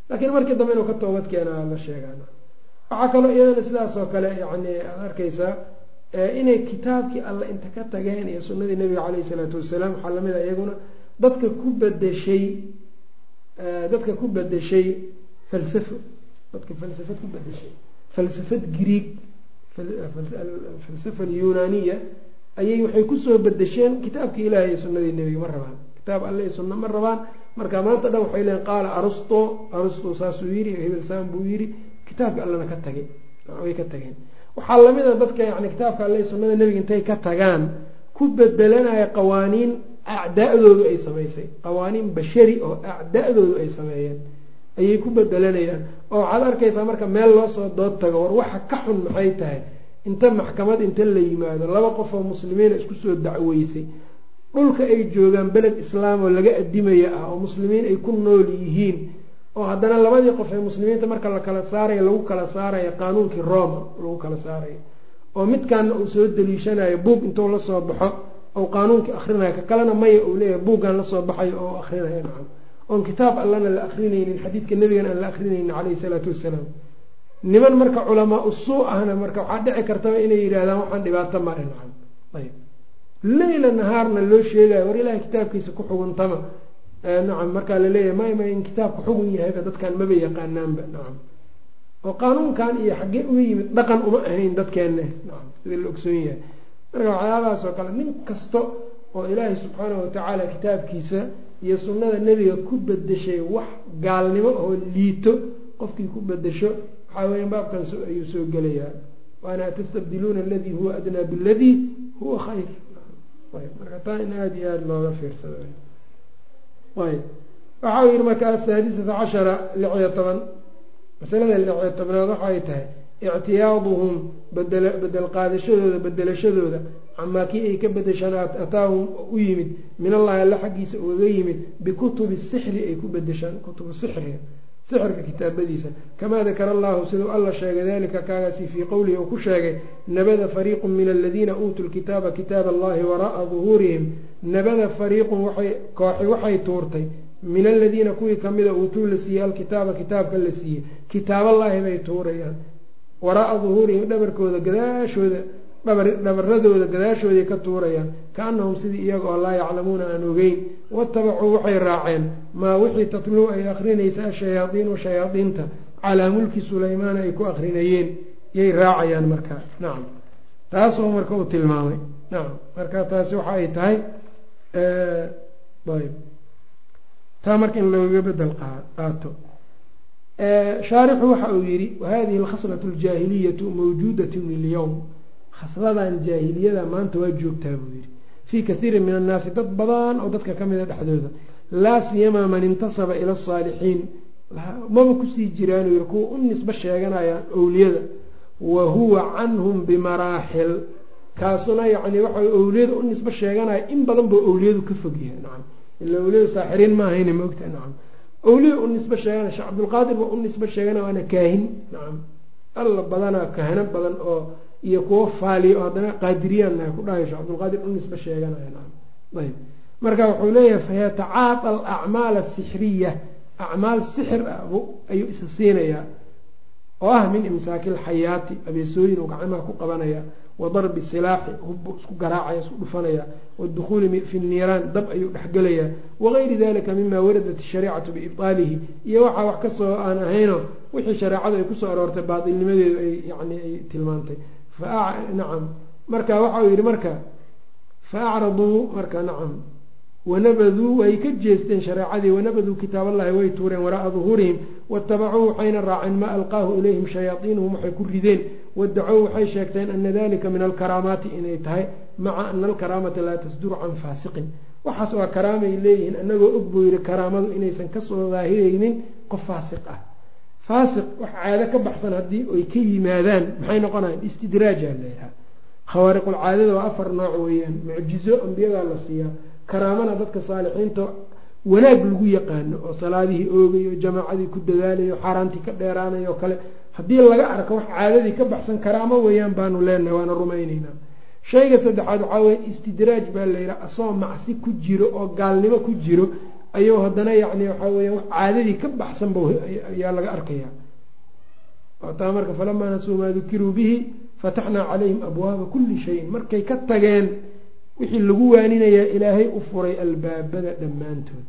laakiin markii dambe inuu ka toobad keenaa la sheegaan waxaa kaloo iyadana sidaas oo kale yani aada arkaysaa inay kitaabkii alle inta ka tageen iyo sunadii nabiga caleyhi salaatu wasalaam waxaa la mid a iyaguna dadka ku bedeshay dadka ku bedeshay falsafo dadka falsafad ku bedeshay falsafad grieg falsafa alyunaniya ayay waxay ku soo bedesheen kitaabkii ilahi iyo sunadii nebiga ma rabaan. Kitaab alle iyo sunna ma rabaan. Marka maanta dhan waxay leeyiin qaala arusto arusto saasuu yiri hebel saan buu yiri kitaabka allena ka tagay way ka tageen. Waxaa la mid a dadka yani kitaabka alle iyo sunnada nebiga intay ka tagaan ku bedelanaya qawaaniin acdaadoodu ay samaysay. Qawaaniin bashari oo acda-doodu ay sameeyeen ayay ku bedelanayaan oo waxaad arkaysaa marka meel loo soo dood tago war waxa ka xun maxay tahay? Inta maxkamad inta la yimaado laba qof oo muslimiina isku soo dacweysay dhulka ay joogaan beled islaam oo laga adimaya ah oo muslimiin ay ku nool yihiin oo haddana labadii qof ee muslimiinta marka la kala saarayo lagu kala saarayo qaanuunkii roma lagu kala saarayo oo midkaana uu soo daliishanayo buug intuu la soo baxo ou qaanuunkii akrinayo ka kalena maya uu leeyahay buuggan la soo baxayo oo akrinayo nacam oon kitaab allana la akrinaynin xadiidka nebigana aan la akrinaynin caleyhi salaatu wasalaam niman marka culamaa usuu ahna marka waxaa dhici kartaba inay yidhahdaan waxaan dhibaato male nacam. Ayb leyla nahaarna loo sheegayo war ilahay kitaabkiisa ku xuguntama nacam markaa la leeyahay may in kitaabku xugun yahayba dadkan maba yaqaanaanba nacam. Oo qaanuunkan iyo xaggee uga yimid dhaqan uma ahayn dadkeenne nacam sida la ogsoon yahay. Marka waxyaabahaas oo kale nin kasta oo ilaahay subxaanahu watacaala kitaabkiisa iyo sunnada nebiga ku bedeshay wax gaalnimo oo liito qofkii ku bedesho waxaa weya baabkan ayuu soo gelayaa. Waana atastabdiluuna aladii huwa adnaa biladii huwa khayr. Marka taa in aada iyo aada looga fiirsado. Ayb waxa uu yihi marka asaadisata cashara lixiyo toban. Masalada lixiyo tobnaad waxaay tahay ictiyaaduhum bedel bedel qaadashadooda bedelashadooda camaa kii ay ka bedeshaan ataahum u yimid min allahi alla xaggiisa ugaga yimid bikutubi sixri ay ku bedeshaan kutubu sixriga sixirka kitaabadiisa. Kamaa dakara allahu siduu alla sheegay dalika kaagaasi fii qowlihi uu ku sheegay nabada fariiqu min aladiina uutuu lkitaaba kitaab allahi wara'a duhuurihim nabada fariiqun kooxi waxay tuurtay min aladiina kuwii kamida uutuu la siiyey alkitaaba kitaabka la siiyey. Kitaaballaahi bay tuurayaan. Wara'a duhuurihim dhabarkooda gadaashooda dhabaradooda gadaashooday ka tuurayaan kaanahum sidii iyaga oo laa yaclamuuna aan ogeyn watabacuu waxay raaceen maa wixii tatluu ay akrinaysa ashayaadiinu shayaadiinta calaa mulki sulaymaana ay ku akrinayeen yay raacayaan markaa nacam taasoo marka uu tilmaamay. Nacam marka taasi waxa ay tahay ayb taa marka in looga bedel qaato. Shaarixu waxa uu yihi wahadihi alkhaslatu aljaahiliyatu mawjuudatun ilyowm khasladan jaahiliyada maanta waa joogtaa buu yihi fii kathiirin min annaasi dad badan oo dadka ka mida dhexdooda. Laa siyamaa man intasaba ila asaalixiin maba ku sii jiraanuu yihi kuwa u nisbo sheeganayaan owliyada. Wa huwa canhum bimaraaxil kaasuna yacni waxa owliyada u nisbo sheeganaya in badan buu owliyadu ka fogyahay nacam ila owliyadu saaxiriin ma ahayna ma ogtahay. Nacam owliya u nisbo sheeganaya sheekh cabdulqaadir ba u nisbo sheeganaya waana kaahin. Nacam alla badanaa kahano badan oo iyo kuwo faaliya oo haddana qaadiriyaan ku dhahay sheekh cabdulqaadir u nisbo sheeganaya marka wuxuu leeyahay fayatacaata alacmaal asixriya acmaal sixir ah ayuu isa siinayaa oo ah min imsaaki alxayaati abeesooyin uu gacmaha ku qabanaya wa darbi silaaxi hubbu isku garaacaya isku dhufanaya waadukhuuli fi niiraan dab ayuu dhexgelayaa wagayri dalika mima waradat shariicatu biibtaalihi. Iyo waxaa wax ka soo aan ahayno wixii shareecadu ay ku soo aroortay baatilnimadeedu ay yani ay tilmaantay nacam marka waxa uu yihi marka fa acraduu marka nacam wanabaduu way ka jeesteen shareecadii wanabaduu kitaab allahi way tuureen waraaa duhuurihim watabacuu waxayna raaceen maa alqaahu ilayhim shayaaiinuhum waxay ku rideen wadacow waxay sheegteen ana dalika min alkaraamaati inay tahay maca ana alkaraamata laa tasduru can faasiqin waxaas waa karaamay leeyihiin anagoo og buu yihi karaamadu inaysan ka soo daahiraynin qof faasiq ah faasiq wax caado ka baxsan haddii ay ka yimaadaan maxay noqonayan istidraaja layihaha khawaariqulcaadada waa afar nooc weeyaan. Mucjizo ambiyadaa la siiyaa karaamana dadka saalixiinta wanaag lagu yaqaano oo salaadihii oogayo jamaacadii ku dadaalayo xaaraantii ka dheeraanayo kale. Haddii laga arko wax caadadii ka baxsan karaamo weeyaan baanu leenahay waana rumayneynaa shayga saddexaad waxaa weye istidraaj baa layidhaha asagoo macsi ku jiro oo gaalnimo ku jiro ayuu haddana yacni waxaa weya caadadii ka baxsanba ayaa laga arkaya taa marka falamaa nasuu maa dukiruu bihi fataxnaa calayhim abwaaba kulli shayin. Markay ka tageen wixii lagu waaninayaa ilaahay u furay albaabada dhammaantood.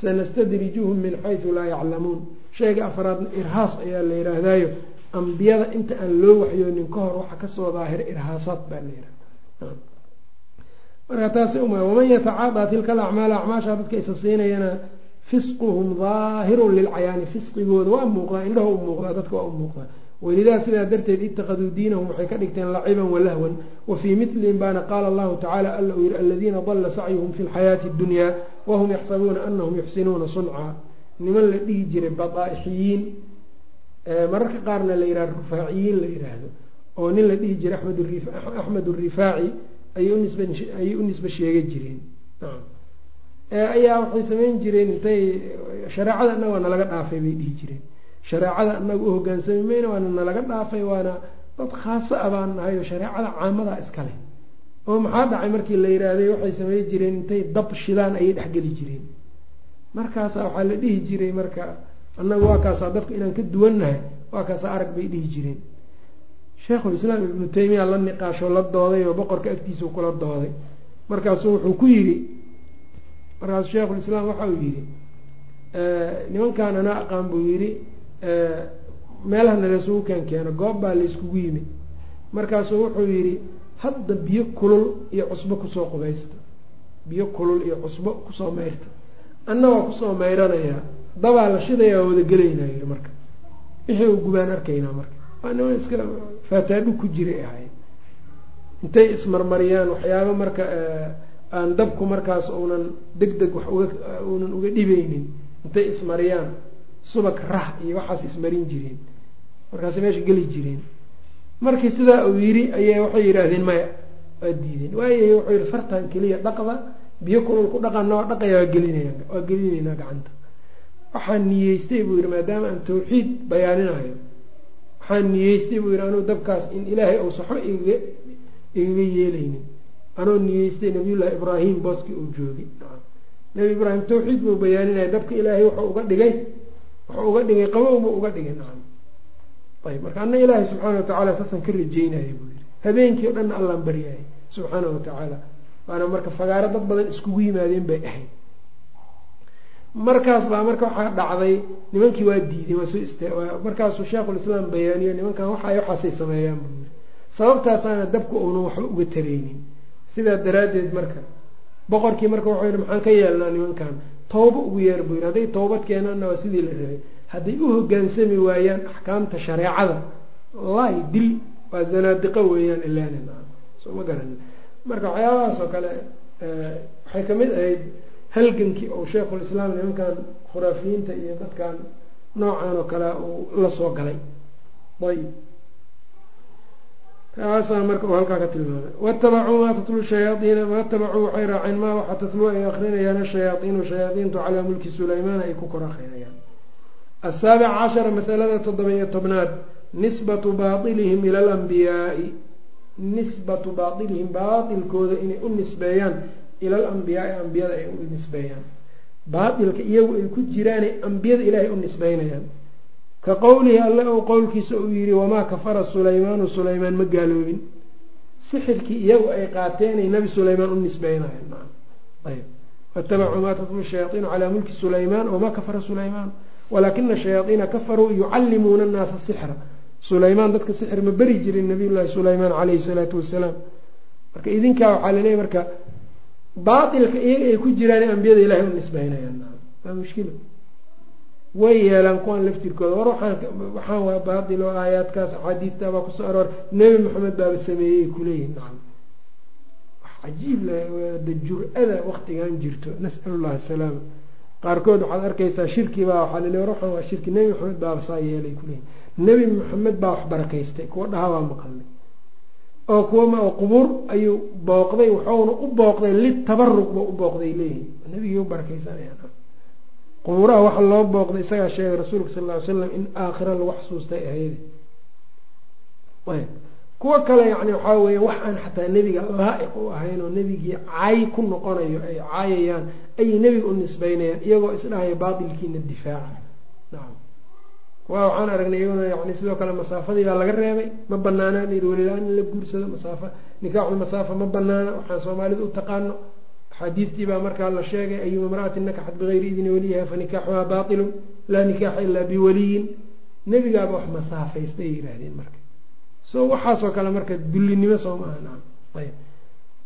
Sanastadrijuhum min xaysu laa yaclamuun. Shayga afraadna irhaas ayaa la yidhaahdaayo. Ambiyada inta aan loo waxyoonin ka hor waxa ka soo daahira irhaasaad baa la yidhahda marka taasi uma waman yatacaadaa tilka alacmaal acmaasha dadka isa siinayana fisquhum daahirun lilcayaani fisqigooda waa muuqdaa indhaha u muuqdaa dadka waa u muuqdaa walidaa sidaa darteed itakaduu diinahum waxay ka dhigteen laciban walahwan wa fii milihim baana qaala allahu tacala alla uu yihi aladiina dalla sacyuhum fi lxayaati اddunyaa wahum yaxsabuuna anahum yuxsinuuna sunca. Niman la dhihi jiray badaa'ixiyiin mararka qaarna la yihah rufaaciyiin la yidhaahdo oo nin la dhihi jiray axmed rifaaci ayay u nisbe sheega jireen ayaa waxay samayn jireen intay shareecada annaga nalaga dhaafay bay dhihi jireen. Shareecada anaga u hogaansami mayna waana nalaga dhaafay waana dad khaasa a baan nahay oo shareecada caamadaa iskale oo maxaa dhacay markii la yiraahday waxay samey jireen intay dab shidaan ayay dhexgeli jireen. Markaasa waxaa la dhihi jiray marka annaga waa kaasaa dadku inaan ka duwannahay waa kaasaa arag bay dhihi jireen sheikhulislaam ibnu taymiya la niqaasho la dooday oo boqorka agtiisau kula dooday. Markaasuu wuxuu ku yidhi markaasuu sheikhulislaam waxa uu yidhi nimankan anaa aqaan buu yidhi meelahana laysugu keen keeno goob baa layskugu yimid. Markaasuu wuxuu yidhi hadda biyo kulul iyo cusbo ku soo qubaysta biyo kulul iyo cusbo ku soo mayrta anna waa ku soo mayranayaa dabaa la shidaya waa wada gelaynaa yidhi marka. Wixii uu gubaan arkaynaa marka waa niman iska faataadhu ku jiray ahay intay ismarmariyaan waxyaaba marka aan dabku markaas uunan deg deg wax uga uunan uga dhibeynin intay ismariyaan subag rah iyo waxaas ismarin jireen markaasay meesha geli jireen. Markii sidaa uu yidhi ayay waxay yidhaahdeen maya waa diideen. Waayahay wuxuu yihi fartan keliya dhaqda biyo kulul ku dhaqana waa dhaqaya waa gelinaya waa gelinaynaa gacanta. Waxaan niyeystay buu yihi maadaama aan tawxiid bayaaninayo waxaan niyeystay buu yihi anuu dabkaas in ilaahay ou saxo igaga igaga yeelaynin. Anoo niyeystay nabiyullaahi ibraahim booskii uu joogay. Nabi ibraahim tawxiid buu bayaaninaya dabka ilaahay wuxuu uga dhigay wuxuu uga dhigay qabowba uga dhigay. Nacam ayb marka ana ilaahay subxaana watacaala saasaan ka rajeynaya buu yihi habeenkii o dhanna allaan baryayay subxaana watacaala waana marka fagaaro dad badan iskugu yimaadeen bay ahayd markaas baa marka waxaa dhacday nimankii waa ist markaasuu sheikhulislaam bayaaniyo nimankan waxa waxaasay sameeyaan buu yiri sababtaasaana dabka uunan waxba uga tareynin sidaa daraaddeed marka boqorkii marka wuxuu yihi maxaan ka yeelnaa nimankan tawba ugu yeer buu yidhi. Hadday tawbad keenaanna waa sidii la rabay. Hadday u hogaansami waayaan axkaamta shareecada wallahi dil waa zanaadiqo weeyaan ilanin soo ma garanin. Marka waxyaabahaas oo kale waxay ka mid ahayd halgankii ou sheikhulislaam nimankan khuraafiyiinta iyo dadkan noocan oo kale uu la soo galay. Ayb kaasaa marka uu halkaa ka tilmaamay. Watabacuu maa tatlu shayaaiina watabacuu waxay raaceen maa waxa tatluu ay akrinayaan ashayaaiinu shayaaiintu calaa mulki sulaymaan ay ku kor akrinayaan asaabic cashara masalada toddoba iyo tobnaad nisbatu baailihim ila alambiyaai nisbatu baailihim baailkooda inay u nisbeeyaan ila alambiyaai ambiyada ay u nisbeeyaan. Baatilka iyagu ay ku jiraanay ambiyada ilaahay u nisbeynayaan. Ka qowlihi alle ou qowlkiisa uu yihi wamaa kafara sulaymaanu sulaymaan ma gaaloobin. Sixirkii iyagu ay qaateenay nabi sulaymaan u nisbeynayaan. Ayb watabacuu maa tatlu shayaaiinu calaa mulki sulaymaan wamaa kafara sulaymaan. Walaakina shayaaiina kafaruu yucallimuuna annaasa sixra. Sulaymaan dadka sixir ma beri jirin nabiy llaahi sulaymaan caleyhi salaatu wasalaam. Marka idinkaa waxaa laleeyahy marka baatilka iyaga ay ku jiraan ambiyada ilahay u nisbeynayaan waa mushkila. Way yeelaan kuwaan laftirkooda. War waxaan waa baatil oo aayaadkaas axaadiidta baa ku soo aroor. Nebi maxamed baaba sameeyey kuleeyihin nacam wax cajiib lda jur-ada waktigan jirto. Nas'al llah asalaama qaarkood waxaad arkaysaa shirki baa waxaa lale war waxaan waa shirki. Nebi maxamed baaba saa yeelay kuleeyihin nebi maxamed baa wax barakaystay. Kuwa dhaha waa maqalnay oo kuwa qubuur ayuu booqday wuxuuna u booqday litabaruq ba u booqday leeyihiin nebigii u barakaysanayaan qubuuraha waxa loo booqday isagaa sheegay rasuulka sal ly slam in aakhira lagu xasuustay ahaydi kuwo kale yani waxaa weeye wax aan xataa nebiga laa-iq u ahayn oo nebigii cay ku noqonayo ay caayayaan ayay nebiga u nisbeynayaan iyagoo isdhahaya baatilkiina difaaca nacam waa waxaan aragnay iyaguna yani sidoo kale masaafadii baa laga reebay. Ma banaana layidhi welilaan in la guursado masaafa nikaaxul masaafa ma banaana waxaan soomaalida u taqaano. Axaadiidtii baa markaa la sheegay ayuma imra'atin nakaxat bigayri idni waliyiha fa nikaaxuhaa baatilun laa nikaaxa ilaa biwaliyin. Nebigaaba wax masaafaysta ay marka. So waxaasoo kale marka dullinimo soo maaha ayb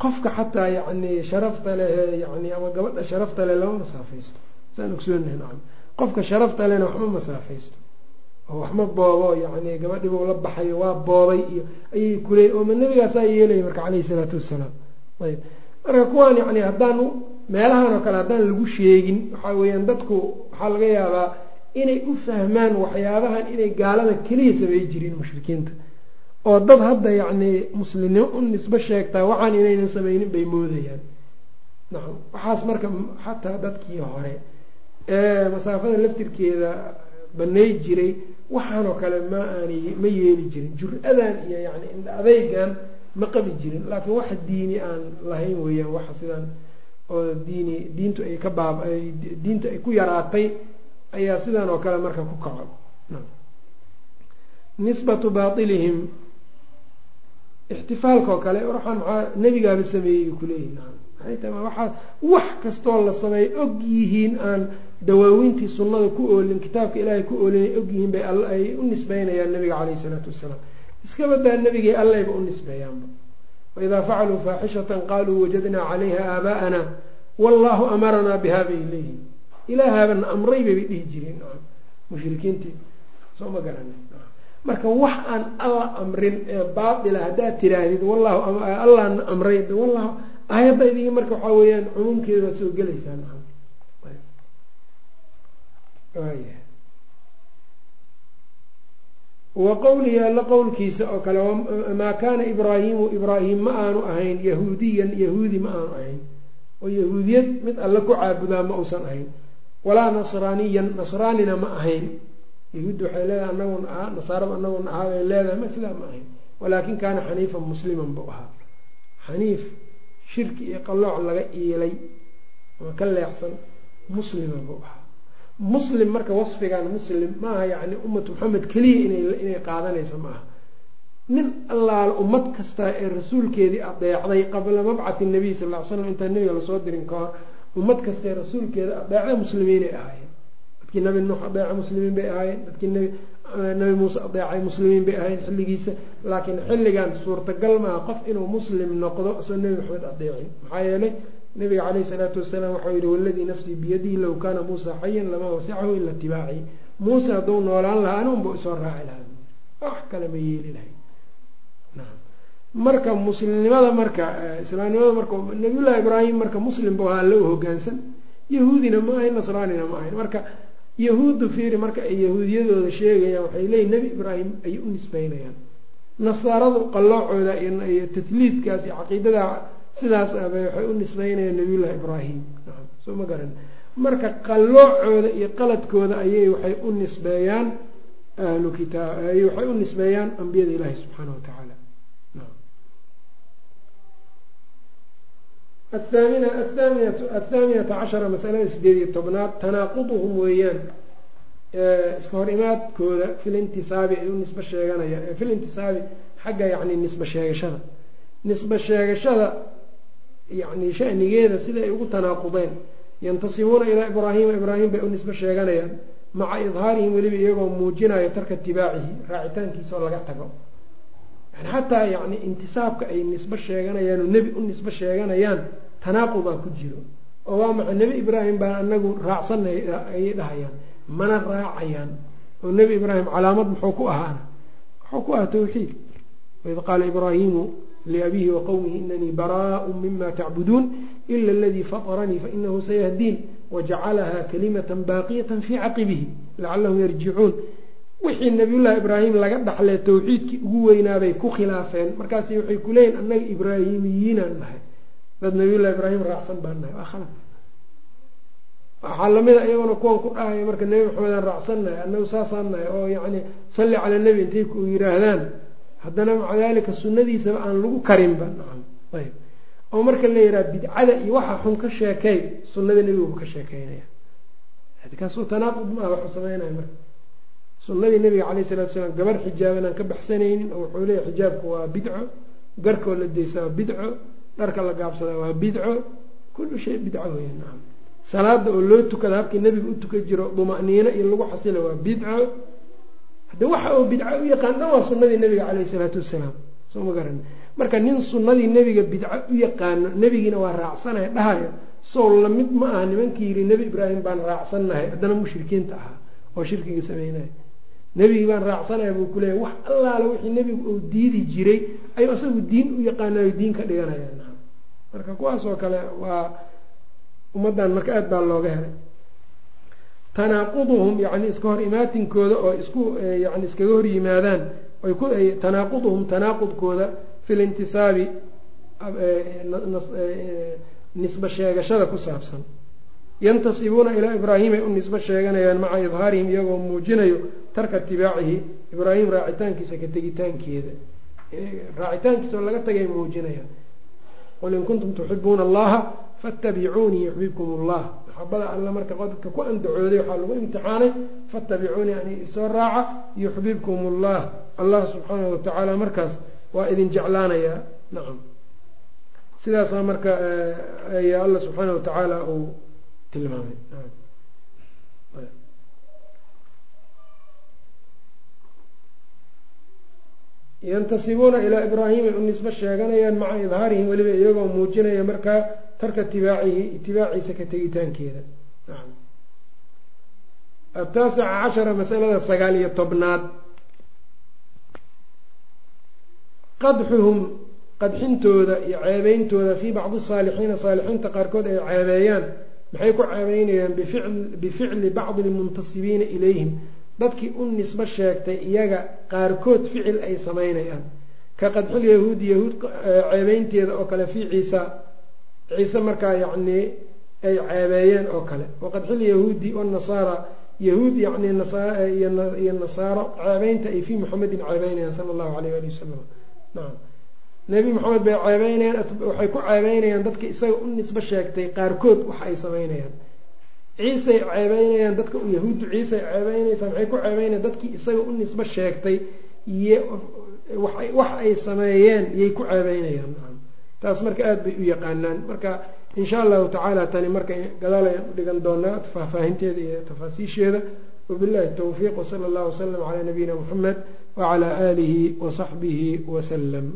qofka xataa yani sharafta leh yani ama gabadha sharafta leh lama masaafaysto. Saan ogsoonahay nacam qofka sharafta lehna waxma masaafaysto waxma boobo yani gabadhiibuu la baxayo waa boobay iyo ayay kuleey oo ma nebigaasaa yeelaya marka caleyhi salaatu wassalaam. Ayb. Marka kuwaan yani haddaan meelahan oo kale haddaan lagu sheegin waxaa weeyaan dadku waxaa laga yaabaa inay u fahmaan waxyaabahan inay gaalada keliya samey jirin mushrikiinta. Oo dad hadda yacni muslimnimo u nisbo sheegtaa waxaan inaynan sameynin bay moodayaan. Nacam waxaas marka xataa dadkii hore ee masaafada laftirkeeda banay jiray waxaanoo kale ma aanay ma yeeli jirin. Jur-adan iyo yani indha adeygan ma qabi jirin. Laakiin waxa diini aan lahayn weeyaan waxa sidaan oo diini diintu ay ka baab diintu ay ku yaraatay ayaa sidan oo kale marka ku kaco nisbatu baailihim ixtifaalka oo kale waxaan maxaa nebigaaba sameeyey kuleeyihin maxay tahay waxaa wax kastoo la sameeyo og yihiin aan dawaawintii sunnada ku oolin kitaabka ilaahay ku oolin ay og yihiin bay ay u nisbeynayaan nabiga caleyhi isalaatu wassalaam iska badaa nebigay allayba u nisbeeyaanba waidaa facaluu faaxishatan qaaluu wajadnaa calayha aabaa'ana wallahu amaranaa bihaa bay leeyihiin ilaahaabana amray baybay dhihi jireen. Mushrikiintii soo ma garana marka wax aan alla amrin ee baatila haddaad tiraahdid wallahu allahna amray wallahu aayadda idigi marka waxaa weeyaan cumuumkeeda soo gelaysaa wa qowlihi alla qowlkiisa oo kale maa kaana ibraahimu ibraahim ma aanu ahayn yahuudiyan yahuudi ma aanu ahayn. Oo yahuudiyad mid alle ku caabudaa ma uusan ahayn. Walaa nasraaniyan nasraanina ma ahayn. Yahuudda waxay leedahay anagun ahaa nasaarada anagun ahaa bay leedahay ma sidaa ma ahayn. Walaakin kaana xaniifan musliman buu ahaa. Xaniif shirki iyo qallooc laga iilay ama ka leexsan muslima buu ahaa muslim marka wasfigan muslim maaha yani ummatu maxamed keliya inay qaadanaysa ma aha nin allaala ummad kastaa ee rasuulkeedii adeecday qabla mabcathi nabiy sal ly slam intaan nabiga la soo dirin ka hor ummad kastaee rasuulkeeda adeecda muslimiinay ahaayeen. Dadkii nabi nuux adeeca muslimiin bay ahaayeen. Dadkii nabi muuse adeecay muslimiin bay ahaayeen xilligiisa. Laakiin xilligan suurtagal maaha qof inuu muslim noqdo isoo nebi maxamed adeecin maxaa yeelay nabiga caleyhi salaatu wasalaam waxau yihi waladii nafsii biyadihi low kaana muusa xayan lamaa wasicahu ila itibaaci muuse hadduu noolaan lahaa anunba isoo raaci lahaa. Wax kale ma yeeli lahay marka muslimnimada marka islaamnimada marka nabiyullahi ibraahim marka muslim bu ahaa hogaansan. Yahuudina ma ahayn nasraanina ma ahayn. Marka yahuuddu fiiri marka ay yahuudiyadooda sheegayaan waxay leeyihiin nebi ibraahim ayay u nisbeynayaan nasaaradu qalloocooda iyo tatliidkaas iyo caqiidada sidaas ah bay waxay u nisbeynayaan nabiyullahi ibraahim. Soo ma garan. Marka qalloocooda iyo qaladkooda ayay waxay u nisbeeyaan ahlu kitaab waxay u nisbeeyaan ambiyada ilaahi subxaana wa tacaala. Athaamina athaamiyatu athaamiyata cashara masalada sideed iyo tobnaad tanaaquduhum weeyaan iska hor imaadkooda fil intisaabi ay u nisbe sheeganayaan fil intisaabi xagga yacni nisbe sheegashada. Nisbe yacni shanigeeda sida ay ugu tanaaqudeen. Yantasibuuna ilaa ibraahima ibraahim bay u nisbe sheeganayaan. Maca idhaarihim weliba iyagoo muujinayo tarka itibaacihi raacitaankiisa oo laga tago. Yani xataa yani intisaabka ay nisbe sheeganayaan oo nebi u nisbe sheeganayaan tanaaqudaa ku jiro. Oo waa maca nebi ibraahim baan anagu raacsanay ayay dhahayaan mana raacayaan. Oo nebi ibraahim calaamad muxuu ku ahaana muxuu ku ahaa tawxiid. Waid qaala ibraahimu liabihi waqowmihi inanii baraaءu mima tacbuduun ila aladii faطranii fainahu sayahdiin wajacalaha kalimata baaqiyata fii caqibihi lacalahum yarjicuun wixii nabiyullahi ibraahim laga dhaxlee tawxiidkii ugu weynaabay ku khilaafeen markaas waxay kuleeyihin annaga ibraahimiyiinaan nahay dad nabiyullahi ibraahim raacsan baan nahay waa khalad waxaa lamida iyaguna kuwan ku dhahaya marka nebi maxamedaan raacsannahay annagu saasaan nahay oo yacni salli cala nebi intay ku yidhaahdaan haddana maca dalika sunnadiisaba aan lagu karinba ayb oo marka la yidhaha bidcada iyo waxa xun ka sheekey sunnada nebiguba ka sheekeynaya. Kaasuu tanaaqud maaha waxuu sameynaya marka. Sunnadii nabiga caleyh salatu salaam gabar xijaaban aan ka baxsanaynin oo wuxuu leeyahy xijaabku waa bidco. Garkoo la daysaa waa bidco. Dharka la gaabsadaa waa bidco. Kullu shay bidco weya nacam. Salaada oo loo tukada habkii nebiga u tukan jiro duma'niino iyo lagu xasila waa bidco hadde waxa uu bidco u yaqaan dhan waa sunnadii nebiga caleyh isalaatu wasalaam soo ma garan marka nin sunnadii nebiga bidco u yaqaano nebigiina waa raacsanaya dhahayo sow la mid ma aha nimankii yidhi nebi ibraahim baan raacsannahay haddana mushrikiinta ahaa oo shirkiga sameynaya nebigii baan raacsanaya buu kuleeyahy wax allaale wixii nebigu uu diidi jiray ayuu isagu diin u yaqaanayo diin ka dhiganayaan marka kuwaas oo kale waa ummaddan marka aada baa looga helay tanaaquduhum yani iska hor imaatinkooda oo isku yani iskaga hor yimaadaan tanaaquduhum tanaaqudkooda fi lintisaabi nisbe sheegashada ku saabsan. Yantasibuuna ilaa ibraahim ay u nisbe sheeganayaan maca idhaarihim iyagoo muujinayo tarka itibaacihi ibraahim raacitaankiisa ka tegitaankeeda. Raacitaankiisa oo laga tagay muujinayaan qul in kuntum tuxibuuna allaha fattabicuunii yuxbibkum allah maxabada alla marka qodadka ku andacooday waxaa lagu imtixaanay fattabicuunii ani isoo raaca yuxbibkum allah allah subxaanahu watacaala markaas waa idin jeclaanayaa nacam. Sidaasaa marka ayaa alla subxaana watacaala uu tilmaamay. Yantasibuuna ilaa ibraahim ay u nisbe sheeganayaan maca idhaarihim weliba iyagoo muujinaya markaa tarka itibaacihi itibaaciisa ka tegitaankeeda. Ataasica cashara masalada sagaal iyo tobnaad. Qadxuhum qadxintooda iyo ceebeyntooda fii bacdi saalixiina saalixiinta qaarkood ay ceebeeyaan maxay ku ceebeynayaan bificli bacdi lmuntasibiina ilayhim. Dadkii u nisbe sheegtay iyaga qaarkood ficil ay samaynayaan. Ka qadxil yahuudi yahuud ceebeynteeda oo kale fii ciisa ciise markaa yacnii ay ceebeeyeen oo kale. Waqadxil yahuudi wanasaara yahuud yani iyo nasaaro ceebeynta ay fii muxamedin ceebeynayaan sala allahu alayh ali wasalam nacam nebi moxamed bay ceebeynayaan waxay ku ceebeynayaan dadka isaga u nisbe sheegtay qaarkood waxa ay samaynayaan ciisay ceebeynayaan dadka yahuuddu ciisay ceebeynaysaa maxay ku ceebeynayaan dadkii isaga u nisbe sheegtay wax ay sameeyeen yay ku ceebeynayaan taas marka aada bay u yaqaanaan. Marka insha allahu tacaala tani marka gadaal ayaan u dhigan doonaa faahfaahinteeda iyo tafaasiisheeda. Wabillahi towfiiq wsala allahu wasalam calaa nabiyina muxamed wacalaa aalihi wasaxbihi wasalam